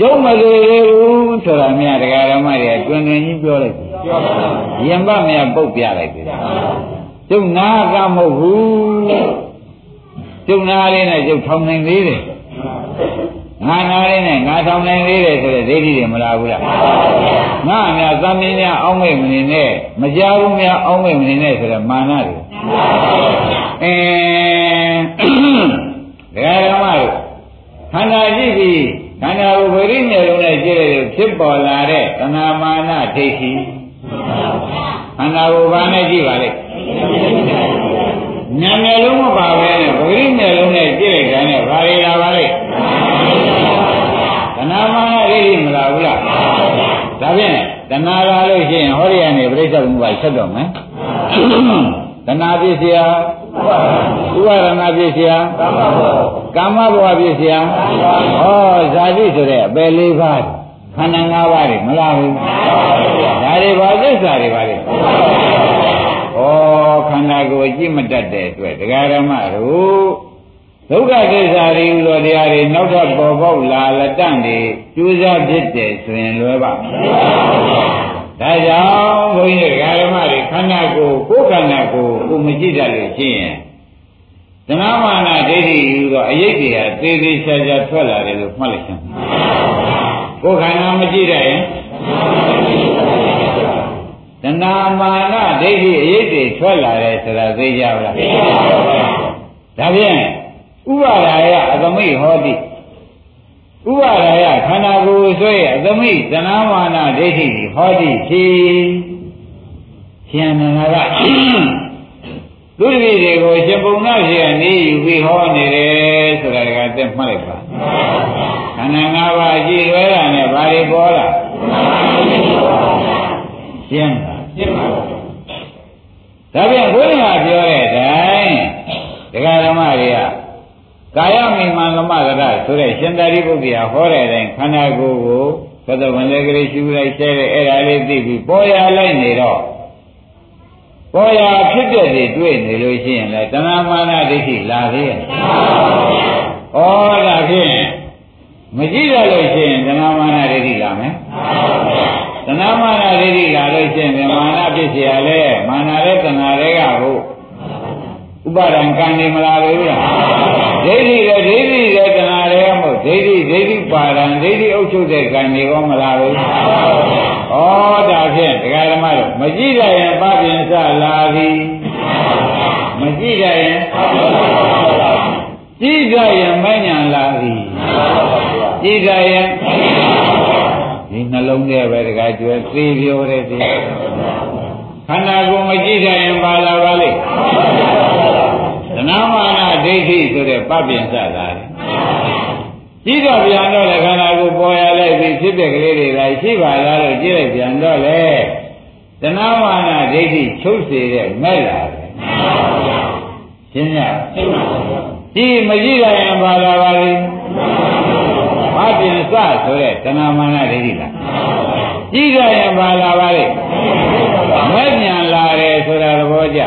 ကျုံမသေးသေးဘူးဆိုတာမြတ်တရားဓမ္မတွေတွင်တွင်ကြီးပြောလိုက်တယ်။ရင်ပမြတ်ပုတ်ပြလိုက်တယ်။ကျုံနာကမဟုတ်ဘူး။ကျုံနာလေးနဲ့ကျုပ်ထောင်နိုင်သေးတယ်။ငါနာရင်းနဲ့ငါဆောင်နိုင်သေးတယ်ဆိုတဲ့ဒိဋ္ဌိတွေမလာဘူးလားငါအများသံမြင်များအောင်းမိတ်မနေနဲ့မကြောက်ဘူးများအောင်းမိတ်မနေနဲ့ဆိုတဲ့မာနတွေအင်းဒကာဓမ္မတို့ခန္ဓာကြည့်ပြီး ခန္ဓာကိုယ်ပရိမျက်လုံးနဲ့ကြည့်ရလို့ဖြစ်ပေါ်လာတဲ့သနာမာနဒိဋ္ဌိခန္ဓာကိုယ်ဘာနဲ့ကြည့်ပါလိမ့်ဉာဏ်မျက်လုံးမပါပဲနဲ့ပရိမျက်လုံးနဲ့ကြည့်လိုက်တာနဲ့ဘာတွေလာပါလိမ့်သနာမာနဒိဋ္ဌိမလာဘူးလားဒါဖြင့်တဏှာလာလို့ရှိရင်ဟောရိယနဲ့ပြိဿဘုရားဆက်တော့မယ်တဏှာပြည့်စရာ ဥပါဒနာပြည့်စရာကာမဘဝပြည့်စရာဟောဇာတိဆိုတဲ့အပယ်လေးပါးခန္ဓာ၅ပါးတွေမလားဘူးဒါတွေဘာသစ္စာတွေပါလဲဩခန္ဓာကိုယ်ကြည့်မတတ်တဲ့အတွက်တရားဓမ္မတို့ဒုက္ခသစ္စာတွေဥသောတရားတွေနောက်ထပ်ပေါ်ပေါက်လာလက်တန့်တွေကျိုးစားဖြစ်တယ်ဆိုရင်လွယ်ပါဒါကြောင့်ဘုန်းကြီးဓမ္မတွေခ န္ဓာကိုယ်ကိုယ်ခန္ဓာကိုယ်ကိုမကြည့်တတ်လို့ရှိရင်သနာမာနဒိဋ္ဌိယူတော့အယိတ်တွေဟာသေသေးချာချာထွက်လာတယ်လို့မှတ်လိုက်ရှင်ကိုယ်ခန္ဓာမကြည့်တတ်ရင်သနာမာနဒိဋ္ဌိအယိတ်တွေထွက်လာတယ်ဆိုတာသိကြပါလားသိပါပါဒါဖြင့်ဥပါဒါယအသမိဟောတိဥပါဒါယခန္ဓာကိုယ်ဆွဲအသမိသနာမာနဒိဋ္ဌိဟောတိဖြေ ရှင်နန္ဒကသူတိတွေကိုရှင်ပုံနာရှိကနေယူပြီးဟောနေတယ်ဆိုတာကတက်မှတ်လိုက်ပါခန္ဓာ၅ပါးကြည်ရွယ်တာနဲ့ဘာတွေပေါ်လာရှင်းပါရှင်းပါဒါပြန်ဘုရားပြောတဲ့အတိုင်းဒကာဓမ္မတွေကကာယမိမံကမကရဆိုတဲ့ရှင်သာရိပုတ္တရာဟောတဲ့အတိုင်းခန္ဓာကိုယ်ကိုသတ္တဝန္တကလေးရှုလိုက်ဆဲတဲ့အဲ့ဒါလေးသိပြီးပေါ်ရလိုက်နေတော့ ပေါ်ရဖြစ်တဲ့တွေတွေ့နေလို့ရှိရင်လည်းတဏမာနဒိဋ္ဌိလာသေးရဲ့ဩဒါဖြင့်မကြည့်ရလို့ရှိရင်တဏမာနဒိဋ္ဌိလာမယ်တဏမာနဒိဋ္ဌိလာလို့ရှိရင်မာနဖြစ်เสียလဲမာနရဲ့တဏှာတွေကဟုတ်ဥပါဒံကံနေမလားလို့လားဒိဋ္ဌိရဲ့ဒိဋ္ဌိရဲ့တဏှာတွေကမဟုတ်ဒိဋ္ဌိဒိဋ္ဌိပါဒံဒိဋ္ဌိအုပ်ချုပ်တဲ့ကံနေရောမလားလို့ ဩဒါဖြင့်ဒကာဓမ္မတို့မကြည့်ရရင်ပပင်စလာသည်မကြည့်ရရင်ကြည့်ကြရင်မဉဏ်လာသည်ကြည့်ကြရင်ဒီနှလုံးထဲပဲတကားကျွဲသေးပြောတဲ့ဒီခန္ဓာကိုယ်မကြည့်ကြရင်ပါလာပါလိမ့်သနာမာနဒိဋ္ဌိဆိုတဲ့ပပင်စလာ တယ်ကြည့်တော့ပြန်တော့လေခန္ဓာကိုယ်ပေါ်ရလိုက်ပြီးဖြစ်တဲ့ကလေးတွေလာရှိပါလားလို့ကြည့်လိုက်ပြန်တော့လေသနာမာနဒိဋ္ဌိချုပ်စေတဲ့မဲ့လာတယ်ရှင်းရကြည့်မကြည့်လိုက်ရင်ပါလာပါလိမ့်ပပင်စဆိုတဲ့သနာမာနဒိဋ္ဌိလားကြည့်ကြရင်ပါလာပါလိမ့်မဲ့ညာလာတယ်ဆိုတာသဘောကျ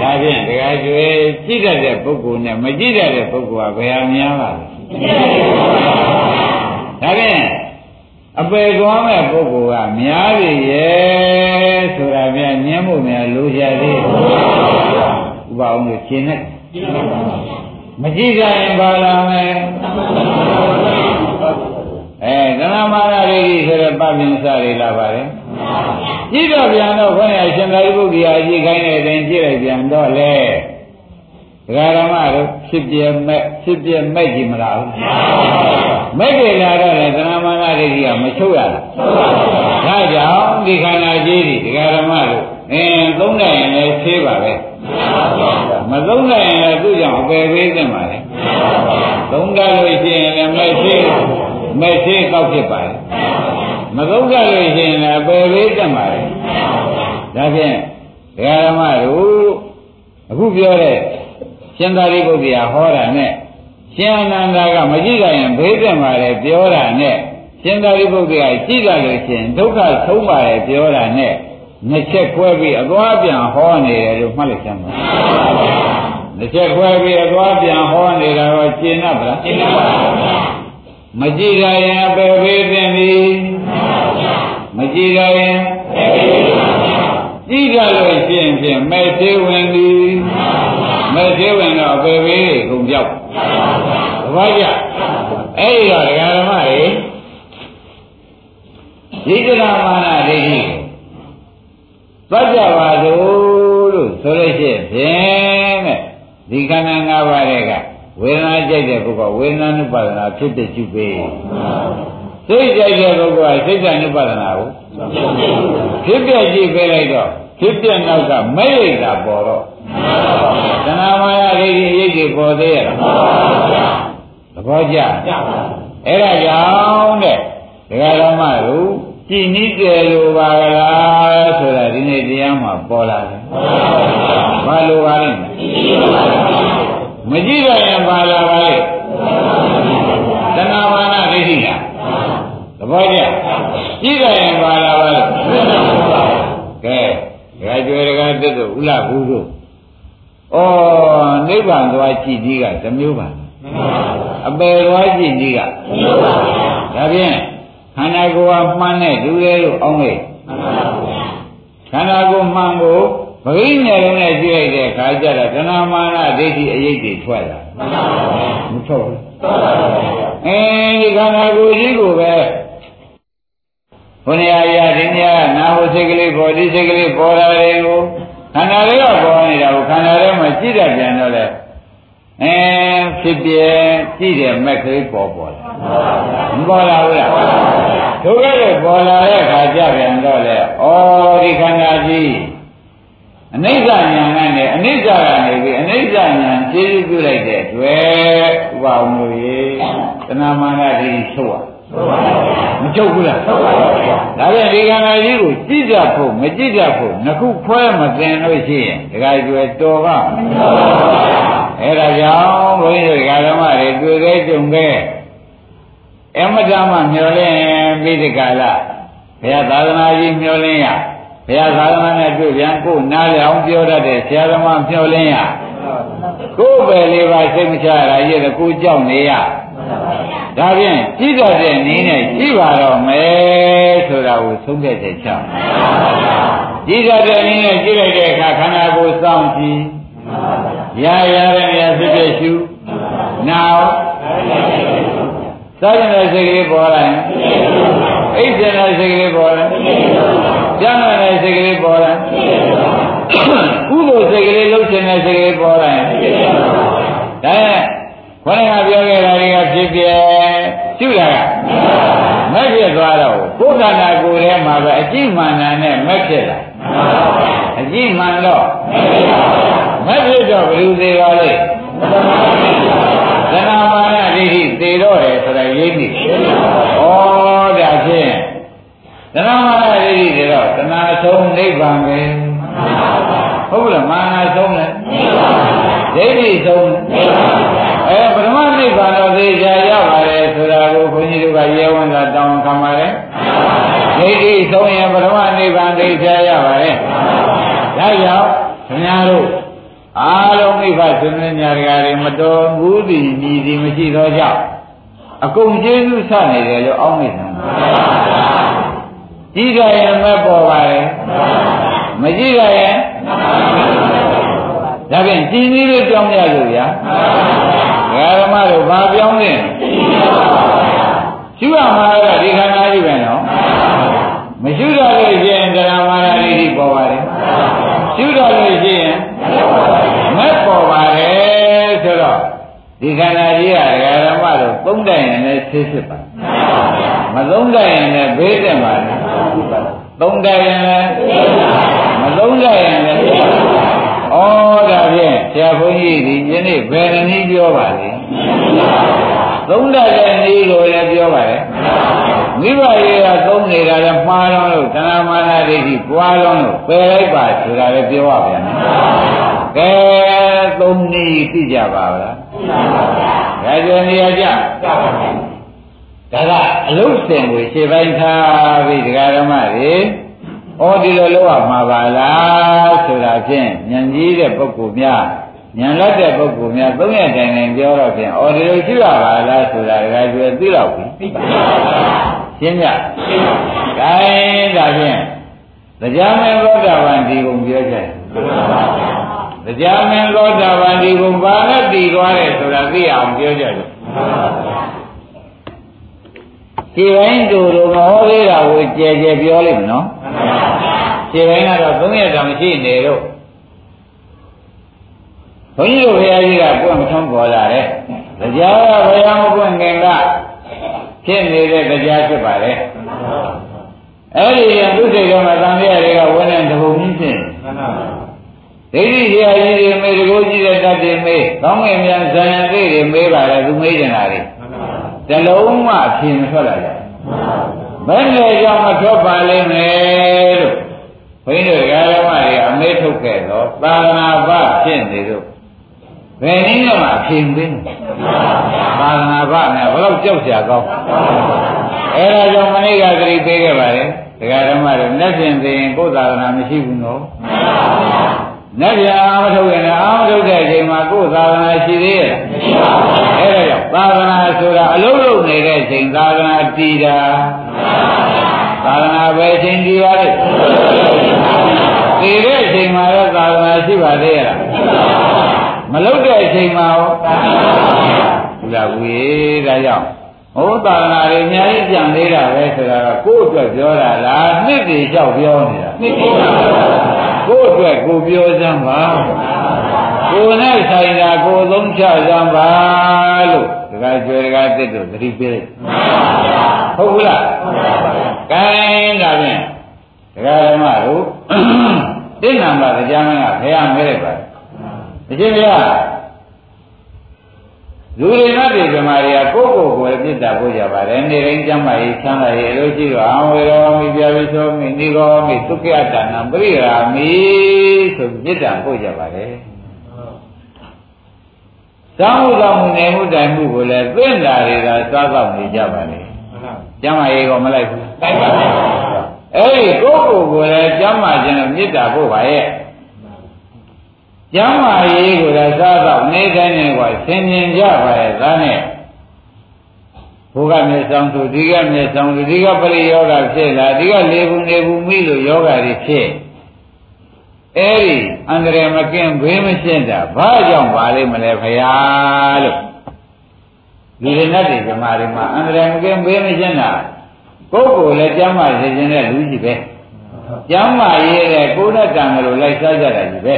ဒါဖြင့်ဒကာကျွေးကြည့်တတ်တဲ့ပုဂ္ဂိုလ်နဲ့မကြည့်တတ်တဲ့ပုဂ္ဂိုလ်ကဘယ်ဟာများပါလဲ ဒါဖြင့်အပေသွားမဲ့ပုဂ္ဂိုလ်ကများပြီရဲ့ဆိုတာပြညင်းမှုများလိုချသေးဥပအောင်လို့ရှင်းနဲ့မကြည့်ကြရင်ပါလာမယ်အဲသရမာရရိဆိုတဲ့ပပင်းစတွေလာပါတယ်ကြည့်တော့ပြန်တော့ခေါင်းရရှင်သာရိပုတ္တရာကြည့်ခိုင်းတဲ့အတိုင်းကြည့်လိုက်ပြန်တော့လေဒကာရမတို့ ဖြစ်ပြမဲ့ဖြစ်ပြမဲ့ကြည့်မလားမဲ့ကြလာတော့လေသရမာရရိကမချုပ်ရလားဒါကြောင့်ဒီခန္ဓာကြီးဒီဒကာရမတို့အင်းသုံးနိုင်ရင်လည်းသေးပါပဲမသုံးနိုင်ရင်လည်းသူ့ကြောင့်အပယ်ပေးသင့်ပါလေသုံးတတ်လို့ရှိရင်လည်းမဲ့သေးမဲ့သေးကောက်ဖြစ်ပါလေမသုံးတတ်လို့ရှိရင်လည်းအပယ်ပေးသင့်ပါလေဒါဖြင့်ဒကာရမတို့အခုပြောတဲ့ ရှင်သာရိပုတ္တရာဟောတာနဲ့ရှင်အနန္ဒာကမကြည့်ကြရင်ဘေးသက်ပါလေပြောတာနဲ့ရှင်သာရိပုတ္တရာကြည့်ကြလို့ရှိရင်ဒုက္ခဆုံးပါလေပြောတာနဲ့နှစ်ချက်ခွဲပြီးအသွားပြန်ဟောနေတယ်လို့မှတ်လိုက်ကြမှာနှစ်ချက်ခွဲပြီးအသွားပြန်ဟောနေတာတော့ရှင်း납ဗလားရှင်း납ပါဗျာမကြည့်ကြရင်အပယ်ဘေးသင်သည်မကြည့်ကြရင်ကြည့်ကြလို့ရှင်းဖြင့်မဲ့သေးဝင်သည် မဲ့သေးဝင်တော့အပယ်ဘေးကုန်ပြောက်ဘာကြအဲ့ဒီတော့ဒကာဓမ္မတွေဣဒရာမာနဒိဋ္ဌိကိုသတ်ကြပါစို့လို့ဆိုလို့ရှိရင်ဖြင့်တဲ့ဒီခန္ဓာ၅ပါးတွေကဝေဒနာကြိုက်တဲ့ပုဂ္ဂိုလ်ဝေဒနာနုပါဒနာဖြစ်တဲ့ကျုပ်ပဲစိတ်ကြိုက်တဲ့ပုဂ္ဂိုလ်ကစိတ်ဓာတ်နုပါဒနာကိုဖြစ်ပြကြည့်ပေးလိုက်တော့ဖြစ်ပြနောက်ကမဲ့ရိတ်တာပေါ်တော့ သနာမယရိတ်ရိတ်ကြီးပေါ်သေးရဲ့သဘောကျအဲ့ဒါကြောင့်တဲ့ဒကာတော်မတို့ကြည်နိတယ်လို့ပါကလားဆိုတာဒီနေ့တရားမှာပေါ်လာတယ်ဘာလို့ပါလဲမကြည့်တော့ရင်ပါလာပါလေသနာမာနဒိဋ္ဌိလားသဘောကျကြည့်တော့ရင်ပါလာပါလေကဲဒကာကျွဲဒကာတက်တို့ဥလဘူးတို့ ဩနိဗ္ဗာန်သွားကြည့်ကြီးကသမျိုးပါအပယ်သွားကြည့်ကြီးကမျိုးပါဒါဖြင့်ခန္ဓာကိုယ်ကမှန်တဲ့လူတွေလို့အောင်းလိုက်ခန္ဓာကိုယ်မှန်ကိုပရိညာလုံးနဲ့ကြည့်လိုက်တဲ့အခါကျတော့သဏ္ဍမာနဒိဋ္ဌိအရေးတွေထွက်လာမထွက်ဘူးအဲဒီခန္ဓာကိုယ်ကြီးကိုပဲဘုရားရာဒီညနာဟုစိတ်ကလေးပေါ်ဒီစိတ်ကလေးပေါ်လာတယ်ကို ခန္ဓာလေးကပေါ်နေတာကိုခန္ဓာထဲမှာကြည့်တတ်ပြန်တော့လေအဲဖြစ်ပြကြည့်တယ်မက်ကလေးပေါ်ပေါ်လာမပေါ်လာဘူးလားဒုက္ခတွေပေါ်လာတဲ့အခါကျပြန်တော့လေဩဒီခန္ဓာကြီးအနိစ္စညာနဲ့အနိစ္စကနေပြီးအနိစ္စညာခြေပြုလိုက်တဲ့အတွက်ဥပအောင်လို့ရေတဏမာနတိချုပ်ရ မချုပ်ဘူးလားဒါပြန်ဒီခန္ဓာကြီးကိုကြည့်တတ်ဖို့မကြည့်တတ်ဖို့ငခုဖွဲမတင်လို့ရှိရင်ဒကာကျွယ်တော်ကအဲ့ဒါကြောင့်ဘုန်းကြီးတို့ဓမ္မတွေတွေ့ခဲ့ကြုံခဲ့အမတမမျောလင်းပြီးဒီကလာဘုရားသာသနာကြီးမျောလင်းရဘုရားသာသနာနဲ့တွေ့ပြန်ကိုနားလည်အောင်ပြောတတ်တဲ့ဆရာသမားမျောလင်းရကိုယ်ပဲလေးပါစိတ်မချရတာရဲ့ကိုကြောက်နေရ ဒါဖြင့်ကြည့်တတ်တဲ့နည်းနဲ့ကြည့်ပါတော့မယ်ဆိုတာကိုသုံးခဲ့တဲ့ချောင်းကြည့်တတ်တဲ့နည်းနဲ့ကြည့်လိုက်တဲ့အခါခန္ဓာကိုယ်စောင့်ကြည့်ရရတဲ့နေရာဖြစ်ဖြစ်ရှုနောက်စားတဲ့စိတ်ကလေးပေါ်လာရင်အိတ်တဲ့စိတ်ကလေးပေါ်လာကျမ်းတဲ့စိတ်ကလေးပေါ်လာကုသိုလ်စိတ်ကလေးလှုပ်ရှင်တဲ့စိတ်ကလေးပေါ်လာရင်ဒါခေါင်းကပြောခဲ့တာတွေကဖြစ်ပြ ရှုတာကမက်ဖြစ်သွားတော့ကိုယ်ခန္ဓာကိုယ်ထဲမှာပဲအကြည့်မှန်တာနဲ့မက်ဖြစ်လာအကြည့်မှန်တော့မက်ဖြစ်တော့ဘယ်လိုသေးပါလဲသနာမာနဒိဋ္ဌိသေတော့တယ်ဆိုတာရိပ်နေဩဒါဖြင့်သနာမာနဒိဋ္ဌိတွေတော့တဏှာဆုံးနိဗ္ဗာန်ပဲဟုတ်လားမာနဆုံးလဲဒိဋ္ဌိဆုံးအဲပရမနိဗ္ဗာန်တော့သိကြရပါတယ်ဆိုတာကိုဘုန်းကြီးတို့ကရဲဝံသာတောင်းခံပါတယ်ဒိဋ္ဌိဆုံးရင်ပရမ နိဗ္ဗာန်သိကြရပါတယ်ဒါကြောင့်ခင်ဗျားတို့အားလုံးမိဘဆွေမျိုးညာတွေမတော်ဘူးသည်ညီသည်မရှိတော့ကြောင့်အကုန်ကျေးဇူးဆနေတယ်လို့အောင်းနေတယ်ကြည့်ကြရင်မပေါ်ပါလေမကြည့်ကြရင်ဒါဖြင့်ကြည်နည်းလေးကြောင်းရလို့ဗျာဓမ္မတို့ဘာပြောင်းလဲရှုရမှာကဒီခန္ဓာကြီးပဲနော် မရှုရလို့ရှိရင်ဓမ္မရာဒိဋ္ဌိပေါ်ပါတယ်ရှုရလို့ရှိရင်မက်ပေါ်ပါတယ်ဆိုတော့ဒီခန္ဓာကြီးကဓမ္မတို့သုံးတိုင်ရင်လည်းဆေးဖြစ်ပါမသုံးတိုင်ရင်လည်းဘေးတက်ပါလေသုံးတိုင်ရင်လည်းမသုံးတိုင်ရင်လည်းဩဒါဖြင့်ဆရာဘုန်းကြီးဒီယနေ့ဘယ်နည်းပြောပါလဲသုံးတိုင်တဲ့နည်းကိုလည်းပြောပါလေ မိဘရေကသုံးနေတာလည်းမှားတော့လို့သဏ္ဍမာနဒိဋ္ဌိပွားတော့လို့ပယ်လိုက်ပါဆိုတာလည်းပြောရပြန်တယ်ကဲသုံးနည်းသိကြပါလားသိကြပါဗျာဒါကြနေရကြဒါကအလုံးစင်ကိုခြေပိုင်းထားပြီးဒကာဓမ္မတွေဩဒီလိုလောက်ရမှာပါလားဆိုတာဖြင့်ဉာဏ်ကြီးတဲ့ပုဂ္ဂိုလ်များဉာဏ်လက်တဲ့ပုဂ္ဂိုလ်များသုံးရတိုင်တိုင်ပြောတော့ဖြင့်ဩဒီလိုရှိရပါလားဆိုတာဒကာကျွယ်သိတော့ပြီ သိပါပါရှင်းကြ။ဒါရင်ဒါဖြင့်တရားမင်းသောတာပန်ဒီကုံပြောကြတယ်။တရားမင်းသောတာပန်ဒီကုံဘာနဲ့တည်သွားတယ်ဆိုတာသိအောင်ပြောကြတယ်။ခြေပိုင်းတူတူမဟောသေးတာကိုကြဲကြဲပြောလိမ့်မယ်နော်ခြေပိုင်းကတော့သုံးရက်တောင်ရှိနေတော့ဘုန်းကြီးတို့ဘုရားကြီးကပွင့်မထုံးပေါ်လာတယ်တရားကဘုရားမပွင့်ခင်က ဖြစ်နေတဲ့တရားဖြစ်ပါလေအဲ့ဒီရသူစိတ်တော်မှာသံဃာတွေကဝန်းတဲ့တဘုံကြီးဖြစ်ဒိဋ္ဌိဆရာကြီးတွေမေတကိုးကြီးတဲ့တတ်တွေမေးကောင်းငင်မြန်ဇာယံသိတွေမေးပါလေသူမေးနေတာတွေတလုံးမှအဖြေမထွက်လာကြဘယ်နဲ့ကြောင့်မထွက်ပါလိမ့်မယ်လို့ဘုန်းကြီးတို့ဓမ္မတွေအမေးထုတ်ခဲ့တော့သာသနာ့ဘဖြစ်နေတော့ ဘယ်နည်းနဲ့မှအဖြေမပေးဘူးသာသနာ့ဘနဲ့ဘယ်တော့ကြောက်ကြကောင်းအဲဒါကြောင့်မနေ့ကသတိပေးခဲ့ပါလေဒကာဓမ္မတွေလက်ဖြင့်သိရင်ကိုယ်သာသနာမရှိဘူးနော်လက်ပြအာမထုတ်ရင်အာမထုတ်တဲ့အချိန်မှာကိုယ်သာသနာရှိသေးရဲ့မရှိပါဘူးအဲဒါကြောင့်သာသနာဆိုတာအလုံးလုံးနေတဲ့အချိန်သာသနာတည်တာသာသနာပဲအချိန်တည်ပါလေတည်တဲ့အချိန်မှာတော့သာသနာရှိပါသေးရဲ့လား မလုတဲ့အချိန်မှာရောဘုရားဝေဒါကြောင့်ဟောသာသနာတွေအများကြီးကြံသေးတာပဲဆိုတာကကိုယ့်အတွက်ပြောတာလားနှစ်တည်လျှောက်ပြောနေတာနှစ်တည်ကိုယ့်အတွက်ကိုပြောစမ်းပါကိုယ်နဲ့ဆိုင်တာကိုယ်သုံးချစမ်းပါလို့ဒကာကျွဲဒကာတစ်တို့သတိပေးလိုက်ဟုတ်ဘူးလားကိုင်းဒါဖြင့်ဒကာဓမ္မတို့တိဏ္ဍာမတရားမင်းကဘုရားမဲလိုက်ပါ အရှင်ဘုရားလူတွေနဲ့ဒီဓမ္မတွေကကိုယ့်ကိုယ်ကိုယ်ပြစ်တာဖို့ရပါတယ်နေတိုင်းကျမ်းမာရေးချမ်းသာရေးအလို့ရှိတော့အဝေရောမိပြပိသောမိနိဂောမိသုခယတနာပရိရာမိဆိုပြစ်တာဖို့ရပါတယ်သောင်းမှုသောင်းမှုနေမှုတိုင်မှုကိုလည်းသင့်တာတွေကစားတော့နေကြပါလေကျမ်းမာရေးကောမလိုက်ဘူးလိုက်ပါဘူးအဲ့ဒီကိုယ့်ကိုယ်ကိုယ်လည်းကျမ်းမာခြင်းနဲ့မေတ္တာဖို့ပါရဲ့ ကျမ်းမာရေးကိုလည်းစားတော့နေတိုင်းနဲ့ကဆင်ញင်ကြပါရဲ့ဒါနဲ့ဘုရားမြေဆောင်သူဒီကမြေဆောင်သူဒီကပရိယောဂဖြစ်လာဒီကလေဘူးနေဘူးမိလို့ယောဂတွေဖြစ်အဲ့ဒီအန္တရာယ်မကင်းဘေးမရှင်းတာဘာကြောင့်ပါလိမ့်မလဲခရားလို့ဒီရဏတ်တွေဇမားတွေမှာအန္တရာယ်မကင်းဘေးမရှင်းတာကိုယ်ကိုယ်လည်းကျမ်းမာစေခြင်းနဲ့လူကြီးပဲကျမ်းမာရေးတဲ့ကိုယ်နဲ့တန်ကြလို့လိုက်စားကြတာကြီးပဲ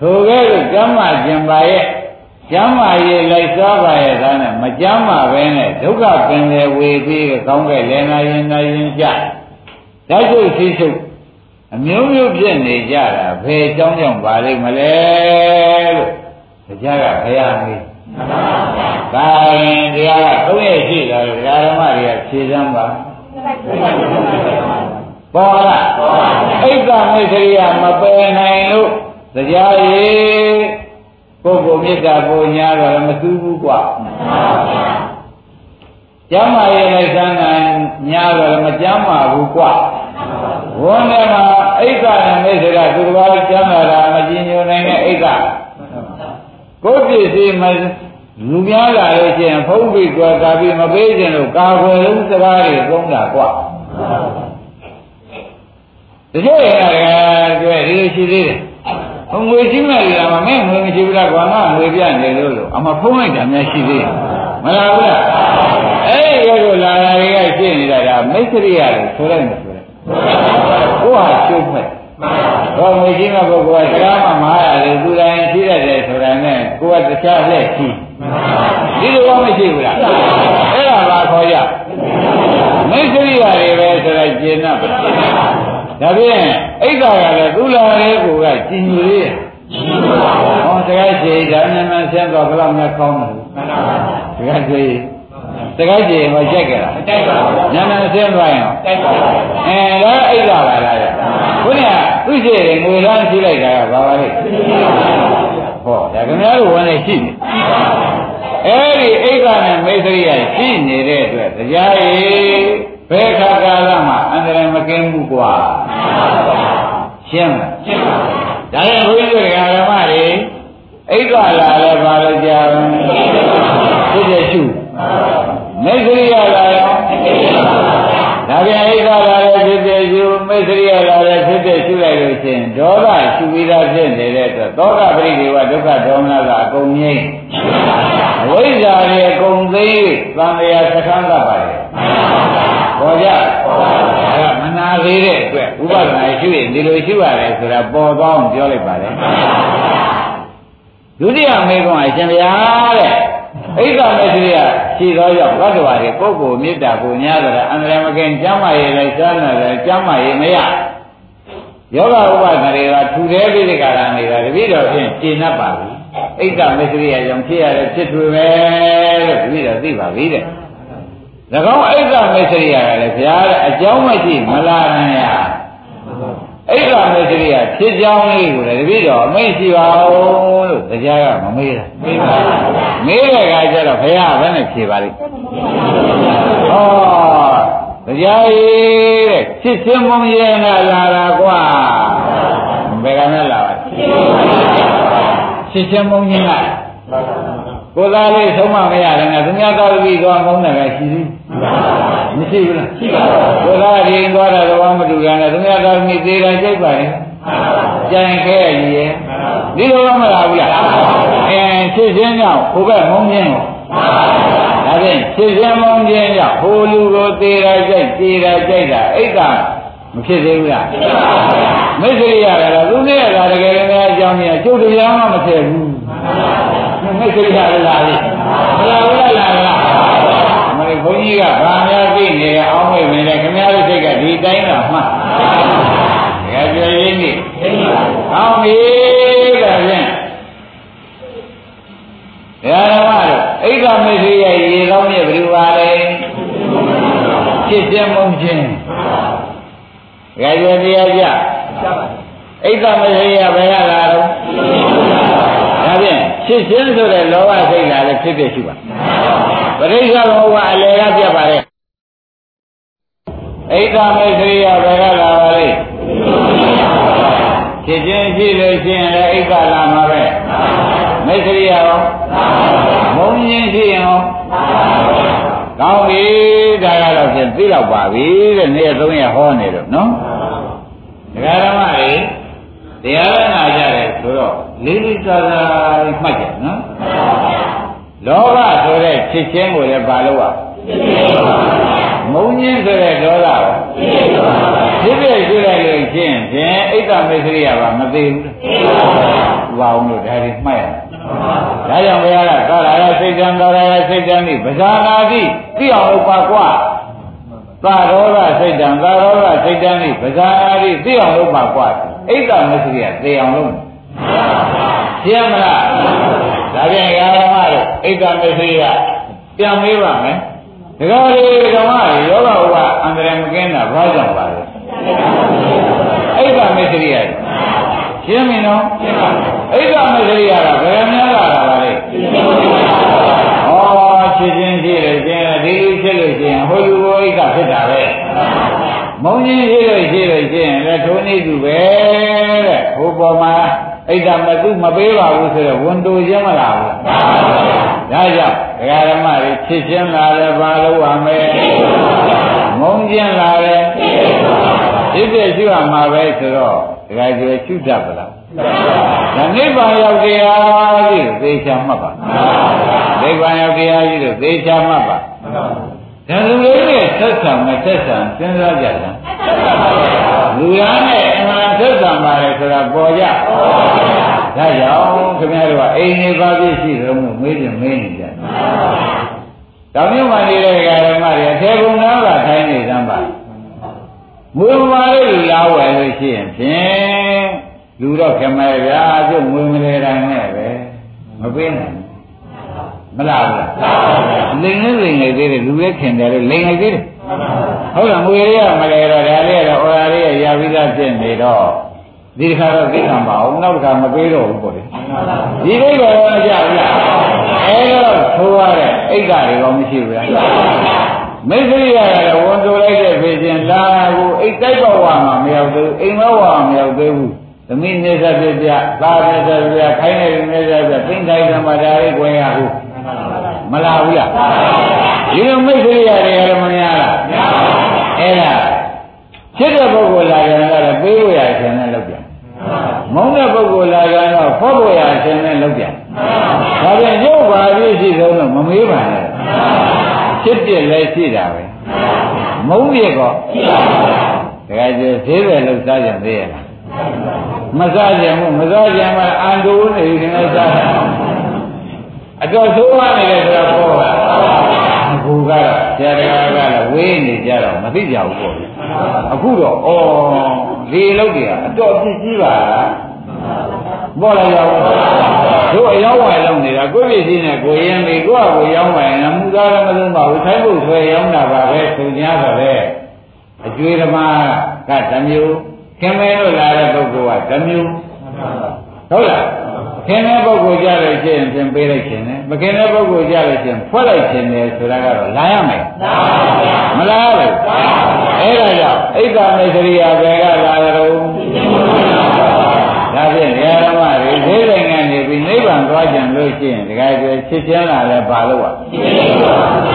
ထိုကဲ့သို့ကျမ်းမာခြင်းပါရဲ့ကျမ်းမာရေးလိုက်စားပါရဲ့ဒါနဲ့မကျမ်းမာပဲနဲ့ဒုက္ခပင်လေဝေပြီးကောင်းကဲ့လဲနာရင်နာရင်ကြဓာတ်ချုပ်ရှိချုပ်အမျိုးမျိုးဖြစ်နေကြတာဘယ်ကြောင်းကြောင့်ပါလိမ့်မလဲလို့တရားကဘုရားမေးမှန်ပါဗျာဒါရင်တရားကသုံးရရှိတာဓမ္မတွေကဖြေစမ်းပါပေါ်လားအိတ်ကမိတ်ကလေးကမပယ်နိုင်လို့ တရားရည်ပုဂ္ဂိုလ်မေတ္တာကိုညာတော့မသူဘူးกว่าကျမ်းမာရေးလိုက်စမ်းတာညာတော့မကျမ်းမာဘူးกว่าဝန်းထဲမှာအိတ်ကနဲ့မိတ်ဆွေကသူတစ်ပါးကျမ်းမာတာမကြည်ညိုနိုင်တဲ့အိတ်ကကိုယ်ပစ္စည်းမလူများလာလို့ရှိရင်ဖုံးပြီးကြွားကာပြီးမပေးခြင်းလို့ကာကွယ်လုံးစကားတွေသုံးတာกว่าတကယ်ကတွေ့ဒီလိုရှိသေးတယ် ဟိုငွေကြီးမဲ့လာမှာမင်းငွေမရှိဘူးလားကွာငါငွေပြနေလို့လို့အမဖုံးလိုက်တာများရှိသေးတယ်မလားဘူးလားအဲ့ဒီရောလာတာတွေကရှင်းနေတာကမိတ်ဆွေရတယ်ဆိုလိုက်မဆိုလိုက်ကိုဟာကျုပ်မဲ့တော့ငွေကြီးမဲ့ပုဂ္ဂိုလ်ကစကားမှမဟာရတယ်သူတိုင်းရှိရတယ်ဆိုတာနဲ့ကိုကတခြားလက်ရှိဒီလိုတော့မရှိဘူးလားအဲ့ဒါပါခေါ်ကြမိတ်ဆွေရတယ်ပဲဆိုတော့ကျင်납 ဒါဖြင့်အိတ်သာကလည်းသူ့လာလေးကိုကကြည်ညိုလေးရဟောတကယ်ရှိဒါမှမဆင်းတော့ဘယ်လောက်များကောင်းမလို့တကယ်ရှိတကယ်ရှိဟောကြိုက်ကြလားကြိုက်ပါဘူးနာမဆင်းသွားရင်ကြိုက်ပါဘူးအဲတော့အိတ်သာပါလားခုနကသူ့ရှိရင်ငွေလားရှိလိုက်တာကဘာပါလဲဟောဒါခင်ဗျားတို့ဝင်နေရှိနေအဲဒီအိတ်သာနဲ့မိတ်ဆွေရရှိနေတဲ့အတွက်တရားရည် ဘယ်ခါကာလမှာအန္တရာယ်မကင်းဘူးကွာရှင်းလားရှင်းပါပြီဒါရင်ဘုန်းကြီးတို့ဓမ္မတွေအိတ်ကလာလဲပါလို့ကြာဖြစ်တဲ့ရှုမေခရိယလာရောဒါပြန်အိတ်ကလာလဲဖြစ်တဲ့ရှုမေခရိယလာလဲဖြစ်တဲ့ရှုလိုက်လို့ချင်းဒေါသရှုပြီးသားဖြစ်နေတဲ့အတွက်သောကပရိဒေဝဒုက္ခဒေါမနကအကုန်ငြိမ့်အဝိဇ္ဇာတွေအကုန်သိသံဃာစခန်းကပါတယ် ပေါ်ကြအဲမနာသေးတဲ့အတွက်ဥပဒနာရှိရင်ဒီလိုရှိရတယ်ဆိုတာပေါ်သွားအောင်ပြောလိုက်ပါလေဒုတိယမေကွန်အရှင်ဘုရားတဲ့ဣဒ္ဓမေတ္တရိယရှိသောကြောင့်ဘဂဝါတွေပုဂ္ဂိုလ်မေတ္တာကိုများတယ်အန္တရာယ်မကင်ကျမ်းမာရေးလည်းရှားနေတယ်ကျမ်းမာရေးမရယောဂဥပဒနာတွေကထူသေးပြီးဒီကရနေတာတပည့်တော်ဖြင့်ရှင်း납ပါပြီဣဒ္ဓမေတ္တရိယကြောင့်ဖြစ်ရတဲ့ဖြစ်တွေပဲလို့တပည့်တော်သိပါပြီတဲ့၎ င်းဣဒ္ဓမေတ္တရိယကလည်းဘုရားတဲ့အကြောင်းမရှိမလာနိုင်ရဣဒ္ဓမေတ္တရိယဖြစ်ကြောင်းလေးကိုလည်းတပည့်တော်အမိတ်ရှိပါဦးလို့တရားကမမေးတာမေးပါမေးတဲ့အခါကျတော့ဘုရားဘယ်နဲ့ဖြေပါလိမ့်ဟောတရားကြီးတဲ့ဖြစ်ချင်းမုံရဲနာလာတာကွာဘယ်ကနဲ့လာပါဖြစ်ချင်းမုံချင်း ကကိုယ်သားလေးဆုံးမမရတယ်ငါသူများသားပြီးသွားမုန်းတယ်ကရှိသေးမရှိဘူးလားရှိပါဘူးကိုယ်သားရင်သွားတာတော့မတူတယ်နဲ့သူများသားမိသေးတာကြိုက်ပါလေကြင်ခဲရည်ရဲ့ဒီလိုမလားဘူးလားအဲဖြစ်ချင်းကြောင့်ဟိုဘက်မုန်းချင်းကိုဒါဖြင့်ဖြစ်ချင်းမုန်းချင်းကြောင့်ဟိုလူကိုသေးတာကြိုက်သေးတာကြိုက်တာအိတ်ကမဖြစ်သေးဘူးလားမိတ်ဆွေရတယ်သူနဲ့ကတကယ်လည်းအကြောင်းကြီးကျုပ်တရားမှမထည့်ဘူး မိတ်ဆွေရတယ်လားလေမလားဘူးလားလားမလေးဘုန်းကြီးကဗာများသိနေတယ်အောင်းမိတ်နေတယ်ခင်ဗျားတို့စိတ်ကဒီတိုင်းတော့မှတ်ဒါကြွယ်ရင်းနေကောင်းပြီဒါဖြင့်ဓမ္မတို့အိက္ခမေသိရဲ့ရေကောင်းမြတ်ဘယ်လိုပါလဲဖြစ်ခြင်းမုန်းခြင်းဒါကြွယ်တရားကြအိက္ခမေသိရဘယ်ကလာတော့ဒါ ဖြင့်ဖြစ်ခြင်းဆိုတဲ့လောဘစိတ်လာလည်းဖြစ်ဖြစ်ရှိပါပရိစ္ဆေဘောကအလေကပြတ်ပါလေအိက္ခမေသိရဘယ်ကလာပါလဲဖြစ်ခြင်းရှိလို့ရှိရင်လည်းအိက္ခလာမှာပဲမေသိရရောမုံရင်ရှိရင်ရောကောင်းပြီဒါကတော့ဖြင့်သိတော့ပါပြီတဲ့နေ့သုံးရက်ဟောနေတော့နော်ဒကာဓမ္မတွေတရားနာကြတယ်ဆိုတော့ လေးလေးစားစားမှတ်ကြနော်လောဘဆိုတဲ့ဖြစ်ခြင်းကိုလည်းပါလို့ရမုံညင်းဆိုတဲ့ဒေါသကိုဖြစ်ဖြစ်ရှိလိုက်လို့ချင်းဖြင့်အိတ်တမေခရိယာပါမသိဘူးဘာအောင်လို့ဒါတွေမှတ်ရတယ်ဒါကြောင့်ဘုရားကသာရယစိတ်တံသာရယစိတ်တံဤပဇာနာတိသိအောင်လို့ပါကွာသာရောဂစိတ်တံသာရောဂစိတ်တံဤပဇာနာတိသိအောင်လို့ပါကွာအိတ်တမေခရိယာသိအောင်လို့ ရှင်းမလားဒါပြန်ရာဓမ္မတို့အိတ်တမေခရိယာပြန်မေးပါမယ်ဒကာရီဓမ္မတွေယောဂဥပအန္တရာယ်မကင်းတာဘာကြောင့်ပါလဲအိတ်တမေခရိယာရှင်းပြီနော်အိတ်ကမစရိယာကဘယ်များလာတာပါလဲဩချစ်ချင်းရှိလို့ချင်းဒီလိုဖြစ်လို့ချင်းဟိုလူဘိုးအိတ်ကဖြစ်တာပဲမုံချင်းရှိလို့ရှိလို့ချင်းလည်းထိုးနေသူပဲတဲ့ဟိုပေါ်မှာ အိတ်ကမသူမပေးပါဘူးဆိုတော့ဝန်တူချင်းမလားဘူးဒါကြောင့်ဒကာဓမ္မတွေချစ်ချင်းလာတယ်ဘာလို့ရမလဲမုံချင်းလာတယ်ဖြစ်ဖြစ်ရှိရမှာပဲဆိုတော့ဒကာကျွယ်ရှုတတ်ပါလားဒါနိဗ္ဗာန်ရောက်တရားကြီးကိုသေချာမှတ်ပါနိဗ္ဗာန်ရောက်တရားကြီးကိုသေချာမှတ်ပါဒါလူလေးနဲ့ဆက်ဆံမဆက်ဆံစဉ်းစားကြတာ လူရနဲ့အမှန်ဆက်ဆံပါလေဆိုတာပေါ်ကြဒါကြောင့်ခင်ဗျားတို့ကအိမ်နေပါပြည့်ရှိတော့မှုမေးတယ်မေးနေကြတောင်မြုပ်မှနေတဲ့ဓမ္မတွေအထေဘုံနာကထိုင်းနေသမ်းပါမွေမာလေးလူလာဝယ်လို့ရှိရင်ဖြင့်လူတော့ခမဲဗျာကျုပ်မွေမလဲတိုင်းနဲ့ပဲမပေးနိုင်မလားဘူးလိန်နဲ့လိန်နေသေးတယ်လူလည်းခင်တယ်လို့လိန်နေသေးတယ် ဟုတ်လားမွေလေးကမလဲတော့ဒါလေးကတော့အော်လေးရရပြီးသားဖြစ်နေတော့ဒီတစ်ခါတော့သိခံပါအောင်နောက်တစ်ခါမပေးတော့ဘူးပေါ့လေဒီလိမ့်ကတော့မကြဘူးလားအဲတော့ထိုးရတဲ့အိတ်ကတွေတော့မရှိဘူးလားမိစ္ဆရိယကလည်းဝန်တိုလိုက်တဲ့ဖြစ်ခြင်းလာကိုအိတ်တိုက်ပေါ်ဝါမှာမရောက်သေးဘူးအိမ်မဝါမရောက်သေးဘူးသမီးနေဆက်ပြပြသာနေဆက်ပြခိုင်းနေနေဆက်ပြသိမ့်တိုင်းသမဓာလေးကိုရဟုမလာဘူးလား ဒီလိုမိစ္ဆရိယတွေလည်းမများလားအဲ့ဒါဖြစ်တဲ့ပုဂ္ဂိုလ်လာကြတာလည်းပေးလို့ရခြင်းနဲ့လုပ်ပြန်မုန်းတဲ့ပုဂ္ဂိုလ်လာကြတော့ဖောက်ဖို့ရခြင်းနဲ့လုပ်ပြန်ဒါပြန်ရုပ်ပါပြည့်ရှိဆုံးတော့မမေးပါနဲ့ဖြစ်ပြလည်းရှိတာပဲမမုန်းပြကောတကယ်ကျေဈေးတယ်လို့စားကြသေးရဲ့လားမစားကြဘူးမစားကြမှအန်တူနေဒီနေ့စားတာအတော်ဆိုးရနေတယ်ဆိုတာပေါ့လားအခု ကတော့ဆရာတော်ကလည်းဝေးနေကြတော့မသိကြဘူးပေါ့အခုတော့ဩဒီလောက်တွေကအတော်ပြည့်ကြီးပါလားပေါ်လာရောတို့အရောက်ဝိုင်လုံးနေတာကိုယ့်ပြည်စည်းနဲ့ကိုယ်ရင်ပြီးကိုယ့်အကိုရောက်ဝိုင်နေမူသားလည်းမလုံးပါဘူးထိုင်းဖို့ဆွဲရောက်တာပါပဲသူညာပါပဲအကျွေးသမားကဓမျိုးခင်မဲလို့လာတဲ့ပုဂ္ဂိုလ်ကဓမျိုးဟုတ်လား ခင်တဲ့ပုဂ္ဂိုလ်ကြလို့ရှိရင်ပြင်ပေးလိုက်ခြင်းနဲ့မခင်တဲ့ပုဂ္ဂိုလ်ကြလို့ရှိရင်ဖွက်လိုက်ခြင်းနဲ့ဆိုတာကတော့လာရမယ်မလာဘူးအဲ့ဒါကြောင့်ဣဒ္ဓမေသရိယာဘယ်ကလာကြတော့ဒါဖြင့်ဓမ္မတွေဈေးဆိုင်ကနေပြီးနိဗ္ဗာန်သွားကြံလို့ရှိရင်တခါကျချစ်ချင်းလာလဲပါလို့อ่ะ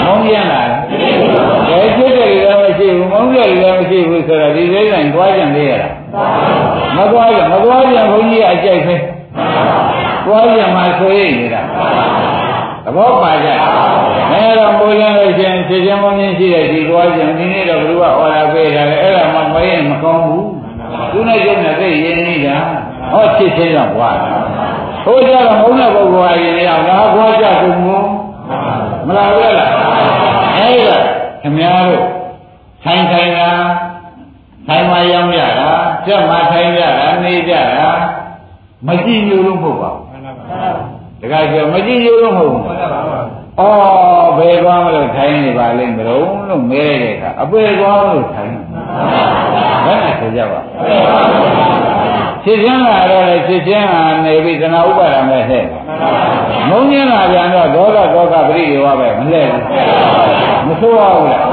မုန်းပြန်လာတယ်ချစ်တယ်လည်းမရှိဘူးမုန်းတယ်လည်းမရှိဘူးဆိုတော့ဒီဈေးဆိုင်သွားကြံသေးရတာမသွားကြမသွားကြဘုန်းကြီးအကြိုက်ပဲ သွားကြမှာဆိုရင်နေတာသဘောပါကြမဲတော့မိုးရလို့ရှိရင်ချစ်ချင်းမုန်းချင်းရှိတဲ့ဒီသွားကြံဒီနေ့တော့ဘုရားဟောတာပေးတာလေအဲ့ဒါမှမရင်မကောင်းဘူးသူနဲ့ကျုပ်နဲ့သိရင်နေတာဟောချစ်ချင်းတော့ဘွားဟိုကြတော့မုန်းတဲ့ပုဂ္ဂိုလ်ကရင်ရောက်ငါဘွားကြကုန်မမလားပဲလားအဲ့ဒါခင်ဗျားတို့ထိုင်ထိုင်တာထိုင်မှရောက်ရတာကြက်မှထိုင်ကြတာနေကြတာ မကြည့်ညို့လို့မဟုတ်ပါဘူးတခါကျမကြည့်ညို့လို့မဟုတ်ဘူးအော်ဘယ်သွားမလို့ထိုင်နေပါလိမ့်မလို့လို့မဲတဲ့အခါအပေသွားလို့ထိုင်ဘယ်နဲ့ဆိုကြပါဖြစ်ချင်းလာတော့လေဖြစ်ချင်းဟာနေပြီးတဏှာဥပါဒံပဲဟဲ့မုန်းချင်းလာပြန်တော့ဒေါသဒေါကပရိဒီဝပဲမလဲဘူးမဆိုးရဘူးလား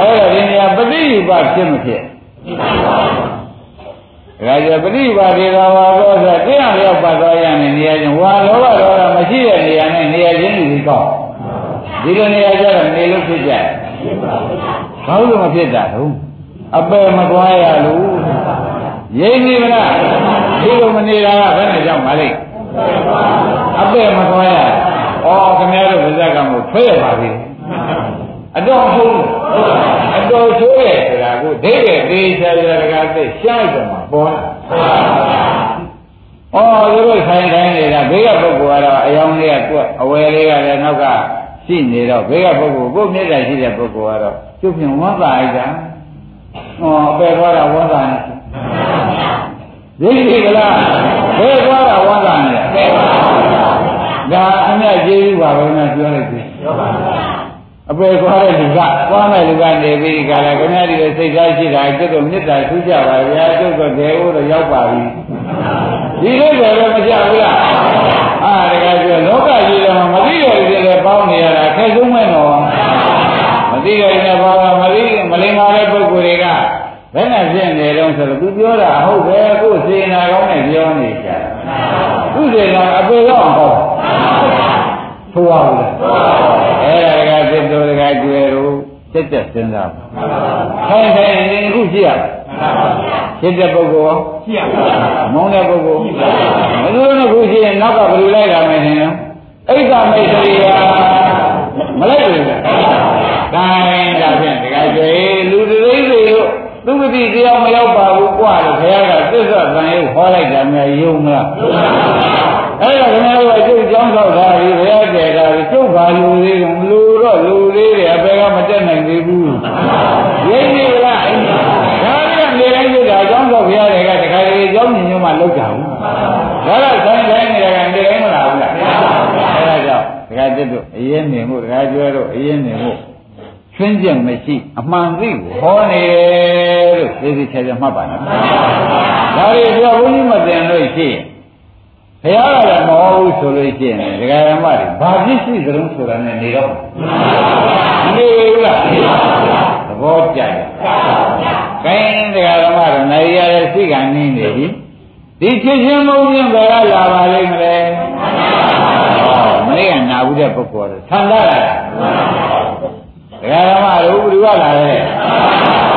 အဲ့ဒါဒီနေရာပฏิဥပဖြစ်မဖြစ် ဒါကြပฏิပါဒေသာဝါသောဆိုတရားလျောက်ပတ်သွားရတဲ့နေရာချင်းဝါလောဘဒေါသမရှိတဲ့နေရာနဲ့နေရာချင်းလူကြီးကောက်ဒီလိုနေရာကျတော့နေလို့ဖြစ်ကြတယ်ဘာလို့မဖြစ်တာတော့အပယ်မသွားရလို့ရိပ်နေမလားဒီလိုမနေတာကဘယ်နဲ့ကြောင့်မလဲအပယ်မသွားရဩခင်ဗျားတို့ဗဇက်ကမို့ထွက်ရပါပြီ အတော့ဟုတ်အတော်ချိုးရဲ့ဆိုတာကိုဒိဋ္ဌိသေးချာချာတကားသိရှားကြမှာပေါ်လာဩသူတို့ဆိုင်တိုင်းနေတာဘေးကပုဂ္ဂိုလ်ကတော့အယောင်လေးကကွက်အဝယ်လေးကလည်းနောက်ကရှိနေတော့ဘေးကပုဂ္ဂိုလ်ကိုမြတ်တာရှိတဲ့ပုဂ္ဂိုလ်ကတော့ကျုပ်ပြင်ဝမ်းသာလိုက်တာဟောအပယ်သွားတာဝမ်းသာနေရိပ်ပြီကလားဘယ်သွားတာဝမ်းသာနေလဲဒါအမြတ်ကျေးဇူးပါပဲနဲ့ပြောလိုက်ပြီ အပေသွားတဲ့လူကသွားမဲ့လူကနေပြီးကြလားခင်ဗျားဒီလိုစိတ်သားရှိတာကျွတ်တော့မေတ္တာထူးကြပါဗျာကျွတ်တော့ဒေဝတော့ရောက်ပါပြီဒီလိုပဲမကြဘူးလားအာတကယ်ပြောလောကကြီးတော့မသိရဘူးလေပေါင်းနေရတာခဲဆုံးမဲ့တော့မသိရရင်ဘာမှမသိမလိမ္မာတဲ့ပုဂ္ဂိုလ်တွေကဘယ်နဲ့ဖြစ်နေတော့ဆိုတော့သူပြောတာဟုတ်ပဲကိုယ်စေနာကောင်းနဲ့ပြောနေကြတယ်သူစေနာအပေတော့ဟောဆိုရဘူးအဲ့ဒါတကစစ်တော်တကကျွယ် တို့တက်တက်စဉ်းစားပါခိုင်ခိုင်နေခုရှိရပါဖြစ်တဲ့ပုဂ္ဂိုလ်ရောရှိရပါမုန်းတဲ့ပုဂ္ဂိုလ်မလို့နဲ့ခုရှိရင်နောက်ကဘယ်လိုလိုက်လာမယ်ထင်လဲအိဋ္ဌမေတ္တရိယာမလိုက်ဘူးလားဒါရင်ဒါဖြင့်တကကျွယ်လူတွေတို့သူပတိတရားမရောက်ပါဘူးကွာလို့ဘုရားကသစ္စာသံယုတ်ဟောလိုက်တာများယုံမလားအဲ့ဒါခင်ဗျားတို့ကကျုပ်ကြောင်းတော့တာဒီဘုရားတည်တာကျုပ်ဘာလူသေးတယ်လူ တော့လူသေးတယ်အပေကမတက်နိုင်သေးဘူးရိပ်နေလားဒါကနေတိုင်းကျုပ်တာကြောင်းတော့ဘုရားတွေကတခါလေကြောင်းညင်ညွှန်းမှလောက်ကြဘူးဒါကဆိုင်တိုင်းနေတယ်ကနေတိုင်းမလာဘူးလားအဲ့ဒါကြောင့်တခါတက်တို့အရင်နေမှုတခါကျွဲတို့အရင်နေမှုကျွင်းကျင်မရှိအမှန်သိကိုဟောနေတယ်လို့သိသိချာချာမှတ်ပါနော်ဒါတွေပြောဘုန်းကြီးမသိလို့ရှိရင် ဘုရားကလည်းမဟောဘူးဆိုလို့ရှိရင်ဒကာရမတွေဘာဖြစ်ရှိသလုံးဆိုတာနဲ့နေတော့မနေဘူးလားသဘောကျတယ်ခိုင်းဒကာရမတွေနိုင်ရတဲ့စိတ်ကနေနေပြီဒီဖြစ်ချင်းမုန်းချင်းဘယ်ကလာပါလိမ့်မလဲမနေ့ကနာဘူးတဲ့ပုဂ္ဂိုလ်တွေဆန္ဒလာတာဒကာရမတို့ဘယ်သူကလာလဲဩ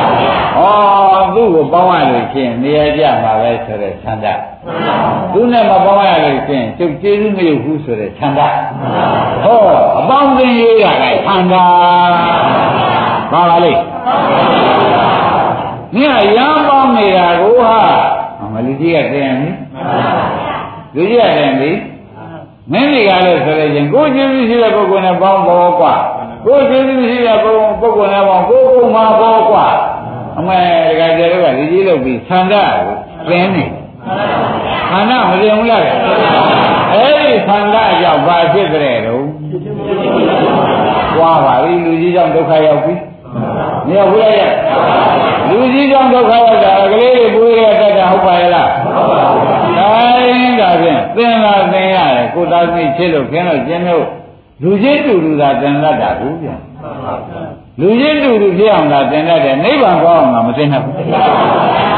သူ့ကိုပေါင်းရလို့ရှိရင်နေရာကျမှာပဲဆိုတဲ့ဆန္ဒသူနဲ့မပေါင်းရလို့ရှိရင်သူကျေးဇူးမရဘူးဆိုတဲ့ဆန္ဒဟောအပေါင်းသင်ရေးရတဲ့ဆန္ဒပါပါလေမင်းကရမ်းပေါင်းနေတာကိုဟာမလူကြီးကတင်ပြီလူကြီးကတင်ပြီမင်းတွေကလည်းဆိုတဲ့ချင်းကိုကျေးဇူးရှိတဲ့ပုဂ္ဂိုလ်နဲ့ပေါင်းပေါ်ကွာကိုကျေးဇူးရှိတဲ့ပုဂ္ဂိုလ်နဲ့ပေါင်းကိုကိုမှာပေါ်ကွာ အမေတကယ်ကြတော့ကလူကြီးလုပ်ပြီးဆန္ဒကိုသင်နေခန္ဓာမလျင်ဘူးလားအဲ့ဒီခန္ဓာကြောင့်ဘာဖြစ်ကြတဲ့တော့ွားပါပြီလူကြီးကြောင့်ဒုက္ခရောက်ပြီမရောက်ဘူးလားလူကြီးကြောင့်ဒုက္ခရောက်တာကလေးတွေပွေးရတတ်တာဟုတ်ပါရဲ့လားဟုတ်ပါဘူးတိုင်းဒါဖြင့်သင်လာသင်ရတယ်ကိုသားသမီးချစ်လို့ခင်းလို့ကျင်းလို့လူချင်းတူတူသာသင်တတ်တာဘူးဗျ လူချင်းတူတူဖြစ်အောင်သာသင်တတ်တယ်နိဗ္ဗာန်ကောင်းအောင်မသင်တတ်ဘူး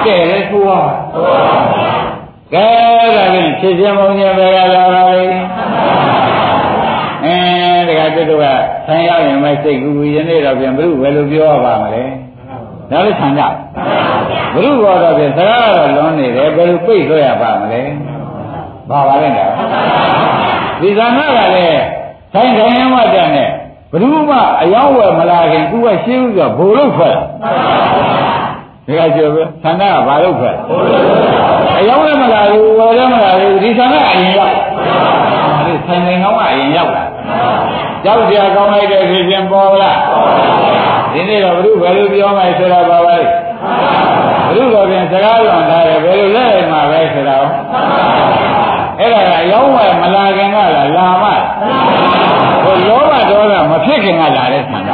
ကဲလေကိုပါကဲဒါဖြင့်ဖြစ်ခြင်းမုံခြင်းပဲလာပါလိမ့်အဲတခါတည်းကဆံရရင်မစိတ်ကူကူယနေ့တော့ပြန်ဘုရုဘယ်လိုပြောရပါမလဲဒါလည်းဆံကြဘုရုဘောတော့ပြန်စကားတော့လွန်နေတယ်ဘယ်လိုပိတ်ဆိုရပါမလဲဘာပါလဲတော့ဒီဇာနာကလည်းဆိုင်တိုင်းရမတန်နဲ့ ဘယ်သူမှအယောင်းဝယ်မလာခင်သူကရှင်းဥစွာဘိုလ်လို့ဖွဲ့ဒီကကျော်ပဲဆန္ဒကဘာလို့ဖွဲ့အယောင်းလည်းမလာဘူးဝယ်လည်းမလာဘူးဒီဆန္ဒအရင်ရောက်ဒီဆိုင်တိုင်းကောင်းကအရင်ရောက်လာကြောက်ကြကောင်းလိုက်တဲ့ဖြစ်ခြင်းပေါ်လားဒီနေ့တော့ဘုရားဘယ်လိုပြောမှဆိုတာပါပါလိဘုရားပြန်စကားလွန်ထားတယ်ဘယ်လိုလဲမှာပဲဆိုတော့အဲ့ဒါကအယောင်းဝယ်မလာခင်ကလားလာမဟိုလောဘဒေါသမ ဖြစ်ခင်ကလာတဲ့ဆန္ဒ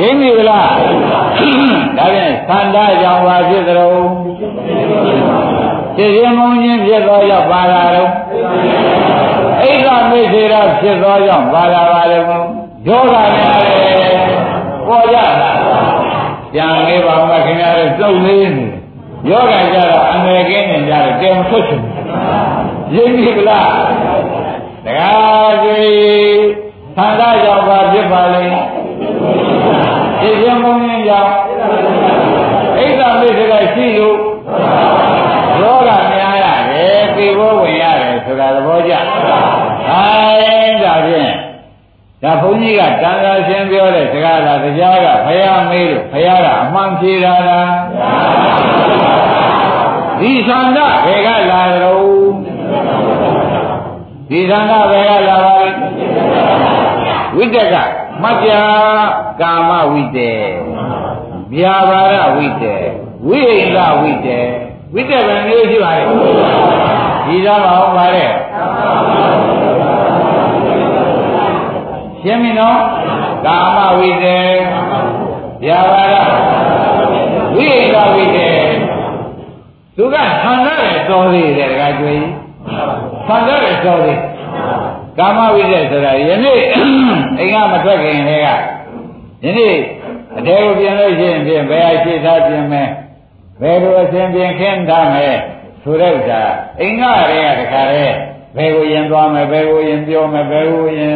ရင်းပြီလားဒါဖြင့်ဆန္ဒကြောင့်ပါဖြစ်သလိုဖြစ်ရင်မုန်းခြင်းဖြစ်သောကြောင့်ပါလာတော့အိဋ္ဌမိစေရဖြစ်သောကြောင့်ပါလာပါလေဘုယောဂများလေပေါ်ကြလားပြန်လေးပါမှခင်ဗျားတို့စုပ်လေးနေယောဂကြတော့အငယ်ကင်းနေကြတယ်တဲမထွက်ချင်ရင်းပြီလားတကား ကြီးသံဃာကြောင့်ပါဖြစ်ပါလိမ့်ဖြစ်ခြင်းမုန်းခြင်းကြောင့်အိဋ္ဌမိစေရရှိလို့ယောဂများရတယ်ပြေဖို့ဝင်ရတယ်ဆိုတာသဘောကျ။အဲဒါဖြင့်ဒါဘုန်းကြီးကတန်ခါရှင်းပြောတဲ့စကားလားတရားကဘုရားမေးလို့ဘုရားကအမှန်ဖြေတာလားဒီသံဃဘယ်ကလာတော့ဒီသံဃဘယ်ကလာပါလဲ ဝိတ္တကမတ္တကာမဝိတ္တေဗျာပါရဝိတ္တေဝိဟိတဝိတ္တေဝိတ္တပဲမျိုးရှိပါလေဒီသားမဟုတ်ပါတဲ့ရှင်းပြီနော်ကာမဝိတေဗျာပါဒဝိဟိတဝိတေသူကဆန္ဒရဲ့တော်သေးတယ်တခါကျွေးဆန္ဒရဲ့တော်သေး ကာမဝိတေဆိုတာယနေ့အိမ်ကမထွက်ခင်တည်းကယနေ့အတဲကိုပြင်လို့ရှိရင်ပြင်ဘယ်အရှိသားပြင်မယ်ဘယ်လိုအစဉ်ပြင်ခင်းထားမယ်ဆိုတဲ့ဥစ္စာအိမ်ကတွေကတခါတည်းဘယ်ကိုရင်သွားမယ်ဘယ်ကိုရင်ပြောမယ်ဘယ်ကိုရင်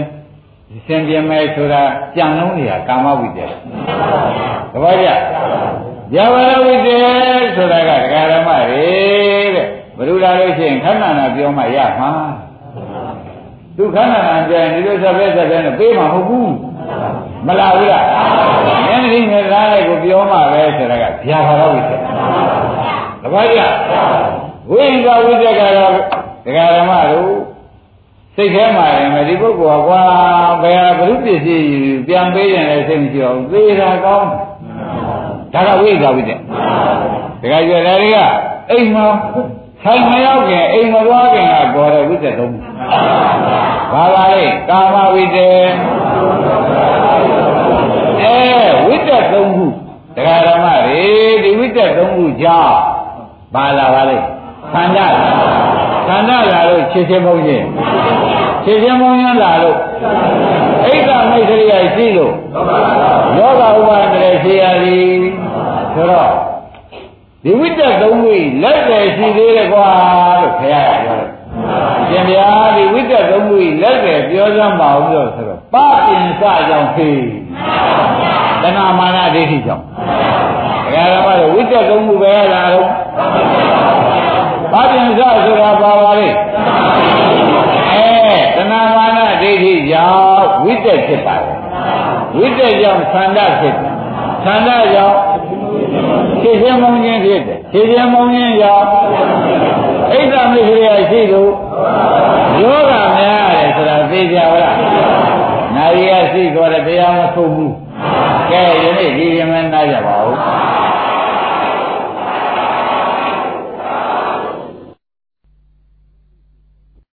စင်ပြင်မယ်ဆိုတာကြံလုံးတွေကကာမဝိတ္တသဘောကျဇာဝရဝိတ္တဆိုတာကဒကာရမတွေတဲ့ဘုရားလို့ရှိရင်ခန္ဓာနာပြောမှရမှာ သူခန္ဓာနာပြန်ဒီလိုဆက်ပဲဆက်ပဲနဲ့ပေးမှာမဟုတ်ဘူးမလာဘူးလားဉာဏ်ရင်းနဲ့သားလိုက်ကိုပြောမှပဲဆိုတာကဇာဝရဝိတ္တသဘောကျဝိညာဝိတ္တကတော့ဒကာရမတို့စိတ်ထဲမှာရင်ဒီပုဂ္ဂိုလ်ကကွာဘယ်ဟာဘုရုပစ္စည်းပြန်ပေးရင်လည်းစိတ်မရှိအောင်သေတာကောင်းဒါကဝိဇ္ဇာဝိတ္တဒကာကျွယ်တွေကအိမ်မှာဆိုင်မရောက်ခင်အိမ်မသွားခင်ကပေါ်တဲ့ဝိတ္တသုံး ဘာပါလဲကာမဝိတ္တအဲဝိတ္တသုံးခုဒကာဓမ္မတွေဒီဝိတ္တသုံးခုကြောင့်ဘာလာပါလဲခန္ဓာခန္ဓာလာလို့ခြေချင်းပုံချင်းခြေချင်းပုံချင်းလာလို့အိဋ္ဌမိတ်္တရိယရှိလို့ယောဂဥပါဒရေရှိရသည်ဆိုတော့ဒီဝိတ္တသုံးခုလက်တယ်ရှိသေးတယ်ကွာလို့ခရရပြောတယ် ရှင်ဗျာဒီဝိတ္တသုံးခုလက်တယ်ပြောစမ်းပါဦးလို့ဆိုတော့ပပင်စကြောင့်ဖေးတဏမာနဒိဋ္ဌိကြောင့်ဒကာရမတို့ဝိတ္တသုံးခုပဲလာတော့ဘာပြန်စဆိုတာပါပါလေအဲတဏမာနဒိဋ္ဌိကြောင့်ဝိတ္တဖြစ်ပါတယ်ဝိတ္တကြောင့်သန္တာဖြစ်တယ်ခန္ဓာကြောင့်ဖြစ်ခြင်းမုန်းခြင်းဖြစ်တယ်ဖြစ်ခြင်းမုန်းခြင်းကြောင့် ဣဒ္ဓမိခရိယရှိလို့ယောဂများရတယ်ဆိုတာသိကြပါလားနာရီကရှိတော့တရားမထုတ်ဘူးကဲယနေ့ဒီရင်မနာကြပါဘူး